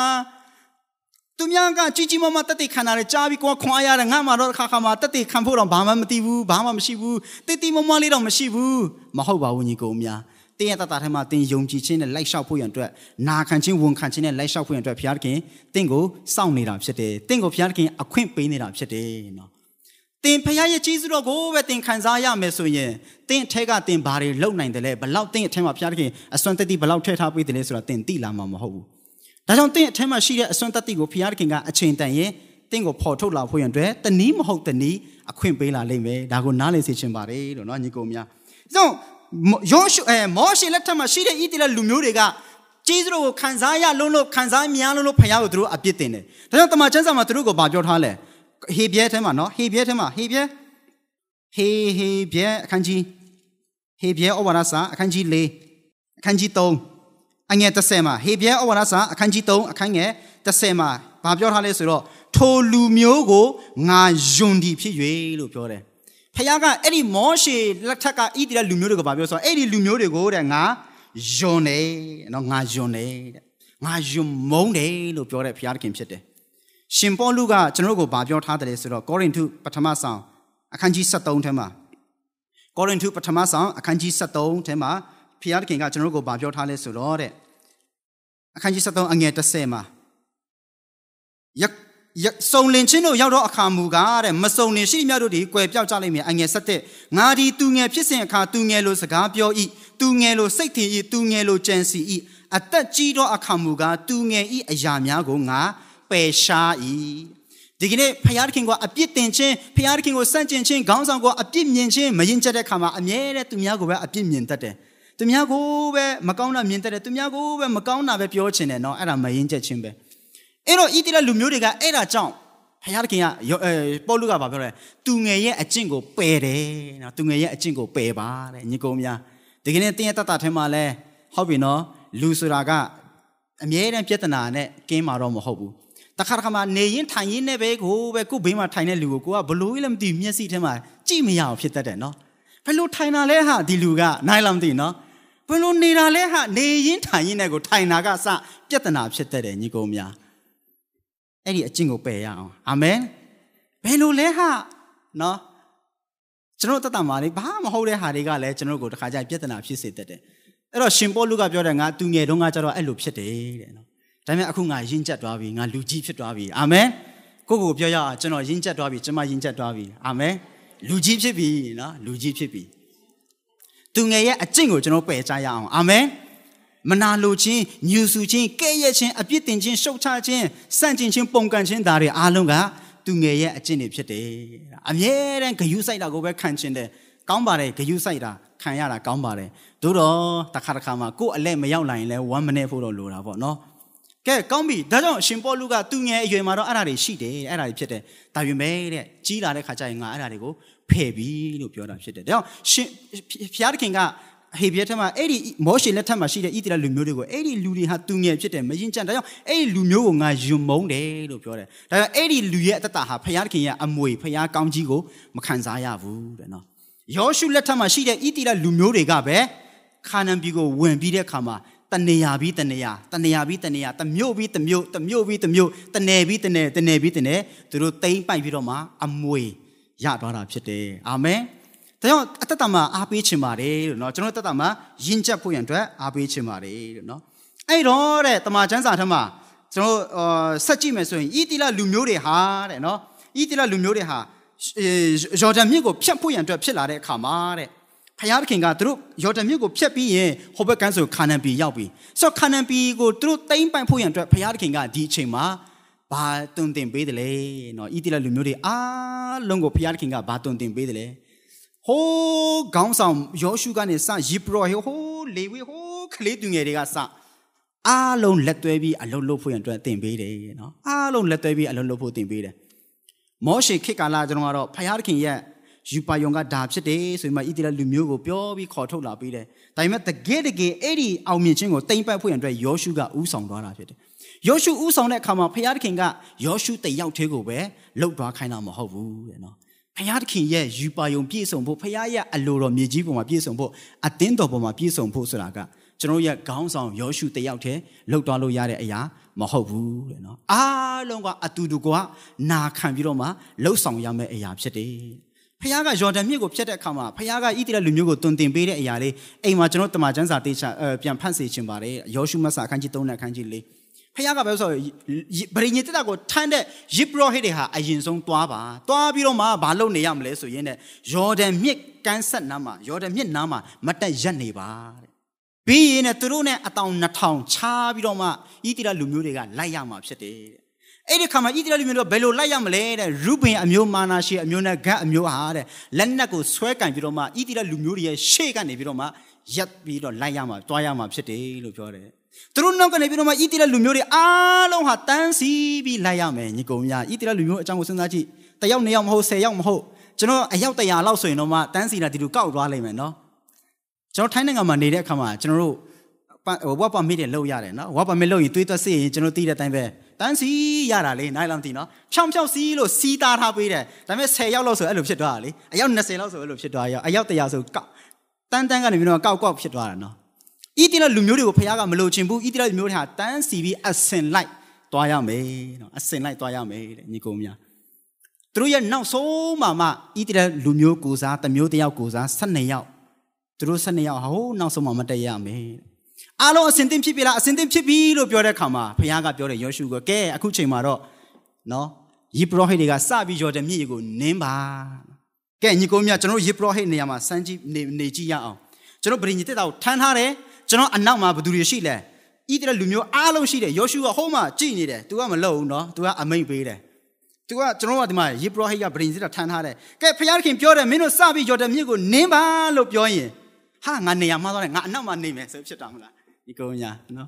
သူများကကြီးကြီးမားမားတက်တိခံတာလေကြားပြီးကိုခွန်အားရတယ်ငါမှတော့ခါခါမှတက်တိခံဖို့တော့ဘာမှမသိဘူးဘာမှမရှိဘူးတိတိမမလေးတော့မရှိဘူးမဟုတ်ပါဘူးညီကောင်များ တင်းရဲ့တတထဲမှာတင်းယုံကြည်ခြင်းနဲ့လိုက်လျှောက်ဖို့ရန်အတွက်နာခံခြင်းဝန်ခံခြင်းနဲ့လိုက်လျှောက်ဖို့ရန်အတွက်ဘုရားသခင်တင်းကိုစောင့်နေတာဖြစ်တယ်တင်းကိုဘုရားသခင်အခွင့်ပေးနေတာဖြစ်တယ်နော်တင်ဖရားရဲ့ကြီးစုတော်ကိုပဲတင်ခံစားရမယ်ဆိုရင်တင်အထက်ကတင်ဘာတွေလုံနိုင်တယ်လဲဘလောက်တင်အထက်မှာဖရားသခင်အစွမ်းတက်တိဘလောက်ထည့်ထားပေးတယ်လဲဆိုတာတင်သိလာမှာမဟုတ်ဘူး။ဒါကြောင့်တင်အထက်မှာရှိတဲ့အစွမ်းတက်တိကိုဖရားသခင်ကအချိန်တန်ရင်တင်ကိုပေါ်ထုတ်လာဖို့ရန်အတွက်တနည်းမဟုတ်တနည်းအခွင့်ပေးလာလိမ့်မယ်။ဒါကိုနားလည်စေချင်ပါတယ်လို့နော်ညီကောင်များ။ဆိုတော့ ယောရှုအဲမောရှေလက်ထက်မှာရှိတဲ့ဣသရေလလူမျိုးတွေကကျေးဇူးတော်ကိုခံစားရလုံးလို့ခံစားမြားလုံးလို့ဖခင်ကိုသူတို့အပြစ်တင်တယ်။ဒါကြောင့်တမန်ကျမ်းစာမှာသူတို့ကိုဗာပြောထားလဲဟေပြဲထဲမှာနော်ဟေပြဲထဲမှာဟေပြဲဟေဟေပြဲအခန်းကြီးဟေပြဲဩဝါဒစာအခန်းကြီး၄အခန်းကြီး3အငယ်30မှာဟေပြဲဩဝါဒစာအခန်းကြီး3အခန်းငယ်30မှာဗာပြောထားလဲဆိုတော့ထိုလူမျိုးကိုငါယွန်ဒီဖြစ်၍လို့ပြောတယ် ဖခင်ကအဲ့ဒီမောရှေလက်ထက်ကဣသရေလလူမျိုးတွေကိုဘာပြောဆိုတော့အဲ့ဒီလူမျိုးတွေကိုတဲ့ငါယွန်တယ်နော်ငါယွန်တယ်တဲ့ငါယွန်မုန်းတယ်လို့ပြောတဲ့ဖခင်ဖြစ်တယ်ရှင်ပေါလုကကျွန်တော်တို့ကိုဗာပြောထားတယ်ဆိုတော့ကောရိန္သုပထမဆောင်အခန်းကြီး73ထဲမှာကောရိန္သုပထမဆောင်အခန်းကြီး73ထဲမှာဖျားခင်ကကျွန်တော်တို့ကိုဗာပြောထားလဲဆိုတော့တဲ့အခန်းကြီး73အငယ်30မှာယယ စုံလင်ချင်းတို့ရောက်တော့အခါမူကားတဲ့မစုံလင်ရှိမြတ်တို့ဒီကွယ်ပြောက်ကြလိမ့်မယ်အငယ်7ငါဒီသူငယ်ဖြစ်စဉ်အခါသူငယ်လိုစကားပြောဤသူငယ်လိုစိတ်ထင်ဤသူငယ်လိုကြံစီဤအသက်ကြီးတော့အခါမူကားသူငယ်ဤအရာများကိုငါပယ်ရှားဤဒီကနေ့ဖယားသခင်ကအပြစ်တင်ခြင်းဖယားသခင်ကိုစန့်ကျင်ခြင်းခေါင်းဆောင်ကိုအပြစ်မြင်ခြင်းမရင်ကျက်တဲ့ခါမှာအမြဲတမ်းသူများကိုပဲအပြစ်မြင်တတ်တယ်သူများကိုပဲမကောင်းတာမြင်တတ်တယ်သူများကိုပဲမကောင်းတာပဲပြောချင်တယ်เนาะအဲ့ဒါမရင်ကျက်ခြင်းပဲ အဲ့တော့ဣတိလလူမျိုးတွေကအဲ့ဒါကြောင့်ဖခင်ကအဲပေါလုကဘာပြောလဲသူငယ်ရဲ့အကျင့်ကိုပယ်တယ်နော်သူငယ်ရဲ့အကျင့်ကိုပယ်ပါတဲ့ညီကုန်းများဒီကနေ့တင်းရဲ့တတ်တာထဲမှာလဲဟုတ်ပြီနော်လူဆိုတာကအမြဲတမ်းပြဿနာနဲ့ကင်းမှာတော့မဟုတ်ဘူးတခါတခါမှနေရင်ထိုင်ရင်နဲ့ပဲကိုပဲကိုဘေးမှာထိုင်တဲ့လူကိုကိုကဘလို့လည်းမသိမျက်စိထဲမှာကြည့်မရအောင်ဖြစ်တတ်တယ်နော်ဘယ်လိုထိုင်တာလဲဟာဒီလူကနိုင်လားမသိနော်ဘယ်လိုနေတာလဲဟာနေရင်ထိုင်ရင်နဲ့ကိုထိုင်တာကစပြဿနာဖြစ်တတ်တယ်ညီကုန်းများ အဲ့ဒီအကျင့်ကိုပယ်ရအောင်အာမင်ဘယ်လိုလဲဟာနော်ကျွန်တော်တတ်တာမာလေးဘာမဟုတ်တဲ့ဟာတွေကလည်းကျွန်တော်ကိုတခါကြပြဿနာဖြစ်စေတတ်တယ်အဲ့တော့ရှင်ပေါလုကပြောတယ်ငါသူငယ်တုန်းကကျတော့အဲ့လိုဖြစ်တယ်တဲ့နော်ဒါပေမဲ့အခုငါယဉ်ကျက်သွားပြီငါလူကြီးဖြစ်သွားပြီအာမင်ကိုကိုပြောရအောင်ကျွန်တော်ယဉ်ကျက်သွားပြီကျွန်မယဉ်ကျက်သွားပြီအာမင်လူကြီးဖြစ်ပြီနော်လူကြီးဖြစ်ပြီသူငယ်ရဲ့အကျင့်ကိုကျွန်တော်ပယ်ချရအောင်အာမင် မနာလိုခြင်းညူဆူခြင်းကဲ့ရဲ့ခြင်းအပြစ်တင်ခြင်းရှုတ်ချခြင်းစန့်ကျင်ခြင်းပုံကန်ခြင်းဒါတွေအားလုံးကသူငယ်ရဲ့အကျင့်တွေဖြစ်တယ်အမြဲတမ်းဂယုစိုက်တာကိုပဲခံခြင်းတယ်ကောင်းပါတယ်ဂယုစိုက်တာခံရတာကောင်းပါတယ်သို့တော့တစ်ခါတစ်ခါမှာကိုယ်အလဲမရောက်လာရင်လဲ1 minute ဖို့တော့လိုတာပေါ့နော်ကဲကောင်းပြီဒါကြောင့်ရှင်ပေါလုကသူငယ်အရွယ်မှာတော့အဲ့ဒါတွေရှိတယ်အဲ့ဒါတွေဖြစ်တယ်ဒါပေမဲ့တဲ့ကြီးလာတဲ့ခါကျရင်ငါအဲ့ဒါတွေကိုဖယ်ပြီလို့ပြောတာဖြစ်တယ်ဒါကြောင့်ရှင်ဖျားသခင်က ဟေဘရဲထက်မှာအဲ့ဒီမောရှေလက်ထက်မှာရှိတဲ့ဣသရေလလူမျိုးတွေကိုအဲ့ဒီလူတွေဟာသူငယ်ဖြစ်တယ်မရင်ကြံဒါကြောင့်အဲ့ဒီလူမျိုးကိုငါယွံမုန်းတယ်လို့ပြောတယ်ဒါကြောင့်အဲ့ဒီလူရဲ့အတ္တဟာဖျားခင်ရဲ့အမွေဖျားကောင်းကြီးကိုမခံစားရဘူးတဲ့နော်ယောရှုလက်ထက်မှာရှိတဲ့ဣသရေလလူမျိုးတွေကပဲခါနန်ပြည်ကိုဝင်ပြီးတဲ့အခါမှာတနေရပြီးတနေရတနေရပြီးတနေရတမျိုးပြီးတမျိုးတမျိုးပြီးတမျိုးတနယ်ပြီးတနယ်တနယ်ပြီးတနယ်သူတို့တိမ့်ပိုက်ပြီးတော့မှအမွေရသွားတာဖြစ်တယ်အာမင် ဒါကြောင့်အတ္တတမှာအားပေးချင်ပါတယ်လို့နော်ကျွန်တော်တတ္တမှာယဉ်ကျက်ဖို့ရန်အတွက်အားပေးချင်ပါတယ်လို့နော်အဲ့တော့တဲ့တမန်ကျမ်းစာထဲမှာကျွန်တော်ဆက်ကြည့်မယ်ဆိုရင်ဤတိလလူမျိုးတွေဟာတဲ့နော်ဤတိလလူမျိုးတွေဟာယော်ဒန်မြစ်ကိုဖြတ်ဖို့ရန်အတွက်ဖြစ်လာတဲ့အခါမှာတဲ့ဖယားသခင်ကသူတို့ယော်ဒန်မြစ်ကိုဖြတ်ပြီးရင်ဟိုဘက်ကန်းဆိုခါနန်ပြည်ရောက်ပြီဆိုတော့ခါနန်ပြည်ကိုသူတို့တိမ့်ပိုင်ဖို့ရန်အတွက်ဖယားသခင်ကဒီအချိန်မှာဘာတုံတင်ပေးတယ်လဲနော်ဤတိလလူမျိုးတွေအားလုံးကိုဖယားသခင်ကဘာတုံတင်ပေးတယ်လဲ ဟိုးခေါင်းဆောင်ယောရှုကနေစယိပရောဟိုးလေဝေဟိုးကလေးသူငယ်တွေကစအားလုံးလက်တွဲပြီးအလုံးလို့ဖို့ရန်အတွက်တင်ပေးတယ်နော်အားလုံးလက်တွဲပြီးအလုံးလို့ဖို့တင်ပေးတယ်မောရှေခေတ်ကာလကျွန်တော်ကတော့ဖယားသခင်ရဲ့ယူပါယုံကဒါဖြစ်တယ်ဆိုပြီးမှဣတိလလူမျိုးကိုပြောပြီးခေါ်ထုတ်လာပေးတယ်ဒါပေမဲ့တကယ်တကယ်အဲ့ဒီအောင်မြင်ခြင်းကိုတိမ့်ပတ်ဖို့ရန်အတွက်ယောရှုကဥဆောင်သွားတာဖြစ်တယ်ယောရှုဥဆောင်တဲ့အခါမှာဖယားသခင်ကယောရှုတယောက်သေးကိုပဲလှုပ်သွားခိုင်းတာမဟုတ်ဘူးတဲ့နော် ဖယားခင်ရဲ့ယူပါယုံပြည့်စုံဖို့ဖယားရဲ့အလိုတော်မြေကြီးပေါ်မှာပြည့်စုံဖို့အသင်းတော်ပေါ်မှာပြည့်စုံဖို့ဆိုတာကကျွန်တော်ရဲ့ခေါင်းဆောင်ယောရှုတယောက်တည်းလှုပ်သွားလို့ရတဲ့အရာမဟုတ်ဘူးတဲ့နော်။အားလုံးကအတူတူကနာခံပြီးတော့မှလှုပ်ဆောင်ရမယ့်အရာဖြစ်တယ်။ဖခင်ကယော်ဒန်မြစ်ကိုဖျက်တဲ့အခါမှာဖခင်ကဣသရေလလူမျိုးကိုတွင်တင်ပေးတဲ့အရာလေးအိမ်မှာကျွန်တော်တမန်ကျမ်းစာတေချာပြန်ဖတ်စေချင်ပါတယ်ယောရှုမတ်စာအခန်းကြီး3နဲ့အခန်းကြီး4 ဖခင်ကပဲဆိုဗရိညေတက်တာကိုထမ်းတဲ့ယစ်ပရောဟိတ်တွေဟာအရင်ဆုံးတွားပါတွားပြီးတော့မှဘာလုပ်နေရမလဲဆိုရင်တဲ့ယော်ဒန်မြစ်ကမ်းဆက်နားမှာယော်ဒန်မြစ်နားမှာမတက်ရက်နေပါတဲ့ပြီးရင်တဲ့သူတို့နဲ့အတောင်2000ချားပြီးတော့မှဣသရေလလူမျိုးတွေကလိုက်ရမှာဖြစ်တယ်တဲ့အဲ့ဒီခါမှာဣသရေလမျိုးတို့ဘယ်လိုလိုက်ရမလဲတဲ့ရူဘင်အမျိုးမာနာရှေအမျိုးနဲ့ဂတ်အမျိုးဟာတဲ့လက်နက်ကိုဆွဲကင်ပြီးတော့မှဣသရေလလူမျိုးတွေရဲ့ရှေ့ကနေပြီးတော့မှရက်ပြီးတော့လိုက်ရမှာတွားရမှာဖြစ်တယ်လို့ပြောတယ် သူတို့နောက်ကနေပြီးတော့မှဣသရေလလူမျိုးတွေအားလုံးဟာတန်းစီပြီးလိုက်ရမယ်ညီကောင်များဣသရေလလူမျိုးအကြောင်းကိုစဉ်းစားကြည့်တယောက်နှစ်ယောက်မဟုတ်ဆယ်ယောက်မဟုတ်ကျွန်တော်အယောက်တရာလောက်ဆိုရင်တော့မှတန်းစီတာဒီလိုကောက်သွားလိမ့်မယ်နော်ကျွန်တော်ထိုင်းနိုင်ငံမှာနေတဲ့အခါမှာကျွန်တော်တို့ဝက်ပါမစ်တွေလောက်ရတယ်နော်ဝက်ပါမစ်လောက်ရင်သွေးသက်စစ်ရင်ကျွန်တော်သိတဲ့အတိုင်းပဲတန်းစီရတာလေနိုင်လောက်မသိနော်ဖြောင်းဖြောင်းစီးလို့စီးသားထားပေးတယ်ဒါပေမဲ့10ယောက်လောက်ဆိုအဲ့လိုဖြစ်သွားတာလေအယောက်20လောက်ဆိုအဲ့လိုဖြစ်သွားရောအယောက်100ဆိုကောက်တန်းတန်းကနေပြီးတော့ကောက်ကောက်ဖြစ်သွားတာနော် ဣတိလလူမျိုးတွေကိုဖခင်ကမလိုချင်ဘူးဣတိလလူမျိုးတွေဟာတန်းစီပြီးအစင်လိုက်သွားရမယ်နော်အစင်လိုက်သွားရမယ်တဲ့ညီကောင်များသူတို့ရဲ့နောက်ဆုံးမှမှဣတိလလူမျိုးကိုစားတမျိုးတယောက်ကိုစား12ယောက်သူတို့12ယောက်ဟိုနောက်ဆုံးမှမတက်ရမယ်တဲ့အားလုံးအစင်သင့်ဖြစ်ပြီလားအစင်သင့်ဖြစ်ပြီလို့ပြောတဲ့ခါမှာဘုရားကပြောတယ်ယောရှုကကဲအခုချိန်မှာတော့နော်ယေဘရဟိတ်တွေကစပြီးယော်ဒန်မြစ်ကိုနင်းပါကဲညီကိုမြကျွန်တော်ယေဘရဟိတ်နေရာမှာစမ်းကြည့်နေနေကြည့်ရအောင်ကျွန်တော်ဗြိညတက်တာကိုထမ်းထားတယ် ကျွန်တော်အနောက်မှာဘသူတွေရှိလဲဣသရေလလူမျိုးအားလုံးရှိတယ်ယောရှုကဟိုးမှာကြည်နေတယ် तू ကမလုပ်ဘူးနော် तू ကအမိန့်ပေးတယ် तू ကကျွန်တော်ကဒီမှာယေဘရဟိတ်ကဗြိညတက်တာထမ်းထားတယ်ကဲဖခင်ပြောတယ်မင်းတို့စပြီးယော်ဒန်မြစ်ကိုနင်းပါလို့ပြောရင်ဟာငါနေရာမှာသွားတယ်ငါအနောက်မှာနေမယ်ဆိုဖြစ်တာမလားညီကုန်းညာနော်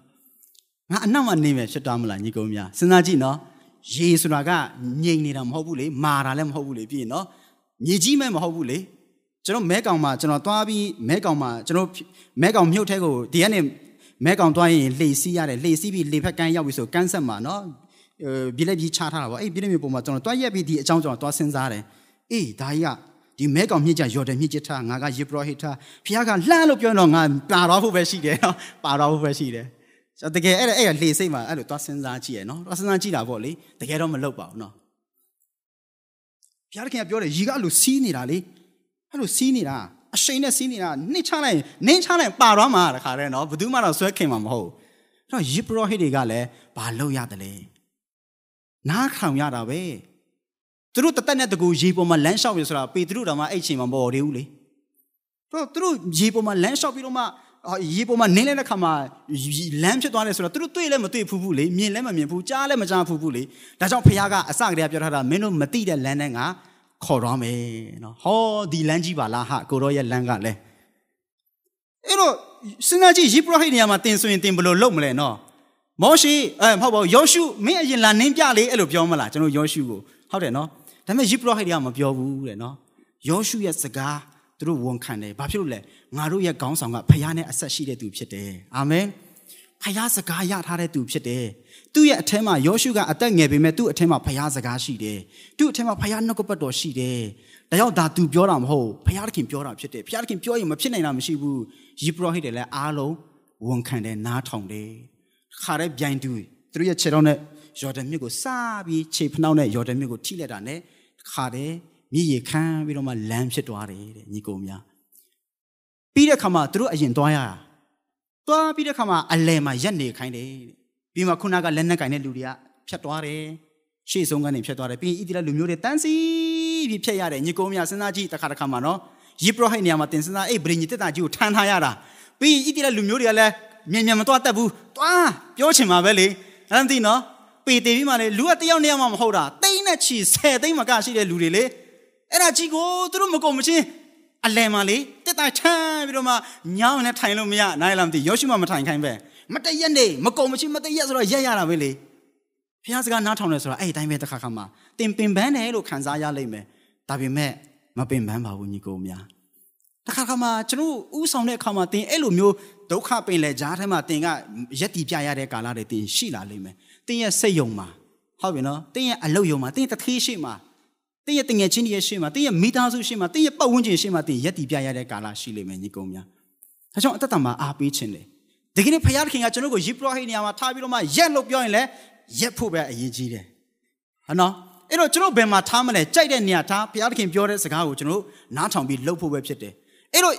ငါအနောက်မှာနေမယ်ဖြစ်သွားမလားညီကုန်းညာစဉ်းစားကြည့်နော်ရေဆိုတာကငြိမ်နေတာမဟုတ်ဘူးလေမာတာလည်းမဟုတ်ဘူးလေပြီးရင်နော်မြေကြီးမဲ့မဟုတ်ဘူးလေ ကျွန်တော်မဲကောင်မှာကျွန်တော်သွားပြီးမဲကောင်မှာကျွန်တော်မဲကောင်မြုပ်ထဲကိုဒီကနေမဲကောင်သွားရင်လှေစီးရတယ်လှေစီးပြီးလေဖက်ကန်းရောက်ပြီဆိုကန်းဆက်မှာနော်အဲပြည်လက်ကြီးချထားတာပေါ့အဲ့ပြည်လက်မျိုးပုံမှာကျွန်တော်တွားရက်ပြီးဒီအကြောင်းကျွန်တော်တွားစဉ်းစားတယ်အေးဒါကြီးကဒီမဲကောင်မြင့်ကြယော်ဒန်မြင့်ကျထားငါကယေဘရဟိထားဖခင်ကလှမ်းလို့ပြောတော့ငါပါတော့ဖို့ပဲရှိတယ်နော်ပါတော့ဖို့ပဲရှိတယ်တကယ်အဲ့ဒါအဲ့ကလေစိတ်မှာအဲ့လိုသွားစဉ်းစားကြည့်ရနော်သွားစဉ်းစားကြည့်တာပေါ့လေတကယ်တော့မလုပ်ပါဘူးနော်ဖခင်ကပြောတယ်ရီကအဲ့လိုစီးနေတာလေ အဲ့လိုစီးနေတာအရှိန်နဲ့စီးနေတာနှိမ့်ချလိုက်နင်းချလိုက်ပါတော့မှာတခါတည်းနော်ဘယ်သူမှတော့ဆွဲခင်မှာမဟုတ်အဲ့တော့ယေဘရဟိတွေကလည်းဘာလုပ်ရတယ်လဲနားခံရတာပဲသူတို့တသက်နဲ့တကူရေပေါ်မှာလမ်းလျှောက်ရဆိုတာပေတရုတော်မှအဲ့ချိန်မှာမပေါ်သေးဘူးလေတော့သူတို့ရေပေါ်မှာလမ်းလျှောက်ပြီးတော့မှရေပေါ်မှာနင်းလဲတဲ့ခါမှာလမ်းဖြစ်သွားတယ်ဆိုတော့သူတို့တွေ့လည်းမတွေ့ဘူးဘူးလေမြင်လည်းမမြင်ဘူးကြားလည်းမကြားဘူးဘူးလေဒါကြောင့်ဖခင်ကအစကတည်းကပြောထားတာမင်းတို့မသိတဲ့လမ်းနဲ့ငါ ခေါ်တော့မယ်နော်ဟောဒီလမ်းကြီးပါလားဟာကိုရောရဲ့လမ်းကလည်းအဲ့တော့စဉ်းစားကြည့်ယေဘရဟိနေရာမှာတင်ဆိုရင်တင်ဘယ်လိုလုပ်မလဲနော်မောရှိအဲမဟုတ်ပါဘူးယောရှုမင်းအရင်လာနင်းပြလေအဲ့လိုပြောမလားကျွန်တော်ယောရှုကိုဟုတ်တယ်နော်ဒါပေမဲ့ယေဘရဟိတ်တွေကမပြောဘူးတဲ့နော်ယောရှုရဲ့စကားသူတို့ဝန်ခံတယ်ဘာဖြစ်လို့လဲငါတို့ရဲ့ခေါင်းဆောင်ကဖခင်နဲ့အဆက်ရှိတဲ့သူဖြစ်တယ်အာမင် ဖခင်စကားရထားတဲ့သူဖြစ်တယ်သူ့ရဲ့အထက်မှာယောရှုကအသက်ငယ်ပေမဲ့သူ့အထက်မှာဖခင်စကားရှိတယ်သူ့အထက်မှာဖခင်နှုတ်ကပတ်တော်ရှိတယ်ဒါကြောင့်ဒါသူပြောတာမဟုတ်ဖခင်တခင်ပြောတာဖြစ်တယ်ဖခင်တခင်ပြောရင်မဖြစ်နိုင်တာမရှိဘူးယေဘရဟိတ်တွေလည်းအားလုံးဝန်ခံတယ်နားထောင်တယ်ခါတဲ့ပြိုင်တူသူတို့ရဲ့ခြေထောက်နဲ့ယော်ဒန်မြစ်ကိုစပြီးခြေဖနှောက်နဲ့ယော်ဒန်မြစ်ကိုထိလက်တာနဲ့ခါတဲ့မြည်ရခမ်းပြီးတော့မှလမ်းဖြစ်သွားတယ်တဲ့ညီကိုများပြီးတဲ့ခါမှာသူတို့အရင်သွားရတာ သွားပြီးတဲ့ခါမှာအလဲမှာရက်နေခိုင်းတယ်တဲ့ပြီးမှခုနကလက်နက်ကင်တဲ့လူတွေကဖြတ်သွားတယ်ရှေ့ဆုံးကနေဖြတ်သွားတယ်ပြီးရင်ဣတိလလူမျိုးတွေတန်းစီပြီးဖြတ်ရတယ်ညီကိုများစဉ်းစားကြည့်တစ်ခါတစ်ခါမှာနော်ယေဘရဟိတ်နေရာမှာတင်စဉ်းစားအေးဗြိညတက်တာကြီးကိုထမ်းထားရတာပြီးရင်ဣတိလလူမျိုးတွေကလည်းမြန်မြန်မသွားတတ်ဘူးသွားပြောချင်မှာပဲလေအဲ့ဒါသိနော်ပေတေပြီးမှလေလူကတယောက်နှစ်ယောက်မှမဟုတ်တာတိမ့်နဲ့ချီဆယ်သိမ့်မကရှိတဲ့လူတွေလေအဲ့ဒါကြီးကိုသူတို့မကုန်မချင်း အလဲမှာလေတက်တာထမ်းပြီးတော့မှညောင်းနဲ့ထိုင်လို့မရနိုင်လားမသိယောရှိမမထိုင်ခိုင်းပဲမတရက်နေမကုန်မချင်းမတရက်ဆိုတော့ရက်ရတာပဲလေဖះစကားနားထောင်လဲဆိုတော့အဲ့အတိုင်းပဲတစ်ခါခါမှတင်ပင်ပန်းတယ်လို့ခံစားရလိမ့်မယ်ဒါပေမဲ့မပင်ပန်းပါဘူးညီကိုများတစ်ခါခါမှကျွန်တော်ဥဆောင်တဲ့အခါမှာတင်အဲ့လိုမျိုးဒုက္ခပင်လေကြားထဲမှာတင်ကရက်တီပြရတဲ့ကာလတွေတင်ရှိလာလိမ့်မယ်တင်ရဲ့စိတ်ယုံမှာဟုတ်ပြီနော်တင်ရဲ့အလုတ်ယုံမှာတင်တထေးရှိမှာ တင်ရဲ့တငယ်ချင်းတွေရဲ့ရှိမှာတင်ရဲ့မိသားစုရှိမှာတင်ရဲ့ပတ်ဝန်းကျင်ရှိမှာတင်ရက်တီပြရတဲ့ကာလရှိလိမ့်မယ်ညီကုန်းများဒါကြောင့်အသက်တာမှာအားပေးခြင်းလေဒီကနေ့ဖခင်ကကျွန်တော်ကိုယေဘရဟိနေရာမှာထားပြီးတော့မှရက်လို့ပြောရင်လည်းရက်ဖို့ပဲအရေးကြီးတယ်ဟနော်အဲ့တော့ကျွန်တော်ဘယ်မှာထားမလဲကြိုက်တဲ့နေရာထားဘုရားသခင်ပြောတဲ့စကားကိုကျွန်တော်နားထောင်ပြီးလုပ်ဖို့ပဲဖြစ်တယ်အဲ့တော့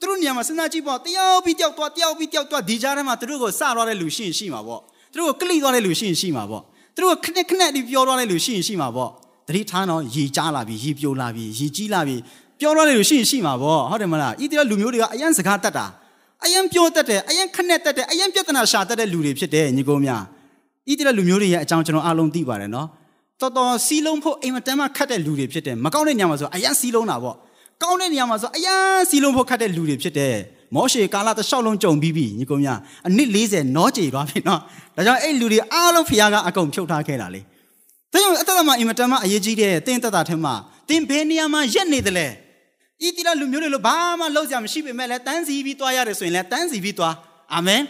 သူတို့နေရာမှာစဉ်းစားကြည့်ပေါ့တယောက်ပြီးတယောက်သွားတယောက်ပြီးတယောက်သွားဒီကြားထဲမှာသူတို့ကိုစသွားတဲ့လူရှိရင်ရှိမှာပေါ့သူတို့ကိုကလိသွားတဲ့လူရှိရင်ရှိမှာပေါ့သူတို့ကိုခနဲ့ခနဲ့ဒီပြောသွားတဲ့လူရှိရင်ရှိမှာပေါ့ တတိထားတော့ရီကြားလာပြီရီပြိုလာပြီရီကြီးလာပြီပြောသွားတဲ့လူရှိရင်ရှိမှာပေါ့ဟုတ်တယ်မလားဣသရေလလူမျိုးတွေကအယံစကားတတ်တာအယံပြောတတ်တယ်အယံခနဲ့တတ်တယ်အယံပြဿနာရှာတတ်တဲ့လူတွေဖြစ်တယ်ညီကုန်းများဣသရေလလူမျိုးတွေရဲ့အကြောင်းကျွန်တော်အားလုံးသိပါတယ်နော်တော်တော်စီးလုံးဖို့အိမ်မတန်းမှခတ်တဲ့လူတွေဖြစ်တယ်မကောင်းတဲ့ညမှာဆိုအယံစီးလုံးတာပေါ့ကောင်းတဲ့နေရာမှာဆိုအယံစီလုံးဖို့ခတ်တဲ့လူတွေဖြစ်တယ်မောရှေကာလတစ်လျှောက်လုံးကြုံပြီးပြီညီကောင်များအနည်း40နောကြေသွားပြီနော်ဒါကြောင့်အဲ့လူတွေအားလုံးဖခင်ကအကုန်ဖြုတ်ထားခဲ့တာလေ ဒါကြောင့်အတ္တမအင်မတန်မှအရေးကြီးတဲ့တင်းတက်တာထဲမှာတင်းဘယ်နေရာမှာရက်နေတယ်လဲဤတိလလူမျိုးတွေလို့ဘာမှလုပ်ကြမရှိပေမဲ့လည်းတန်းစီပြီးသွားရတယ်ဆိုရင်လည်းတန်းစီပြီးသွားအာမင်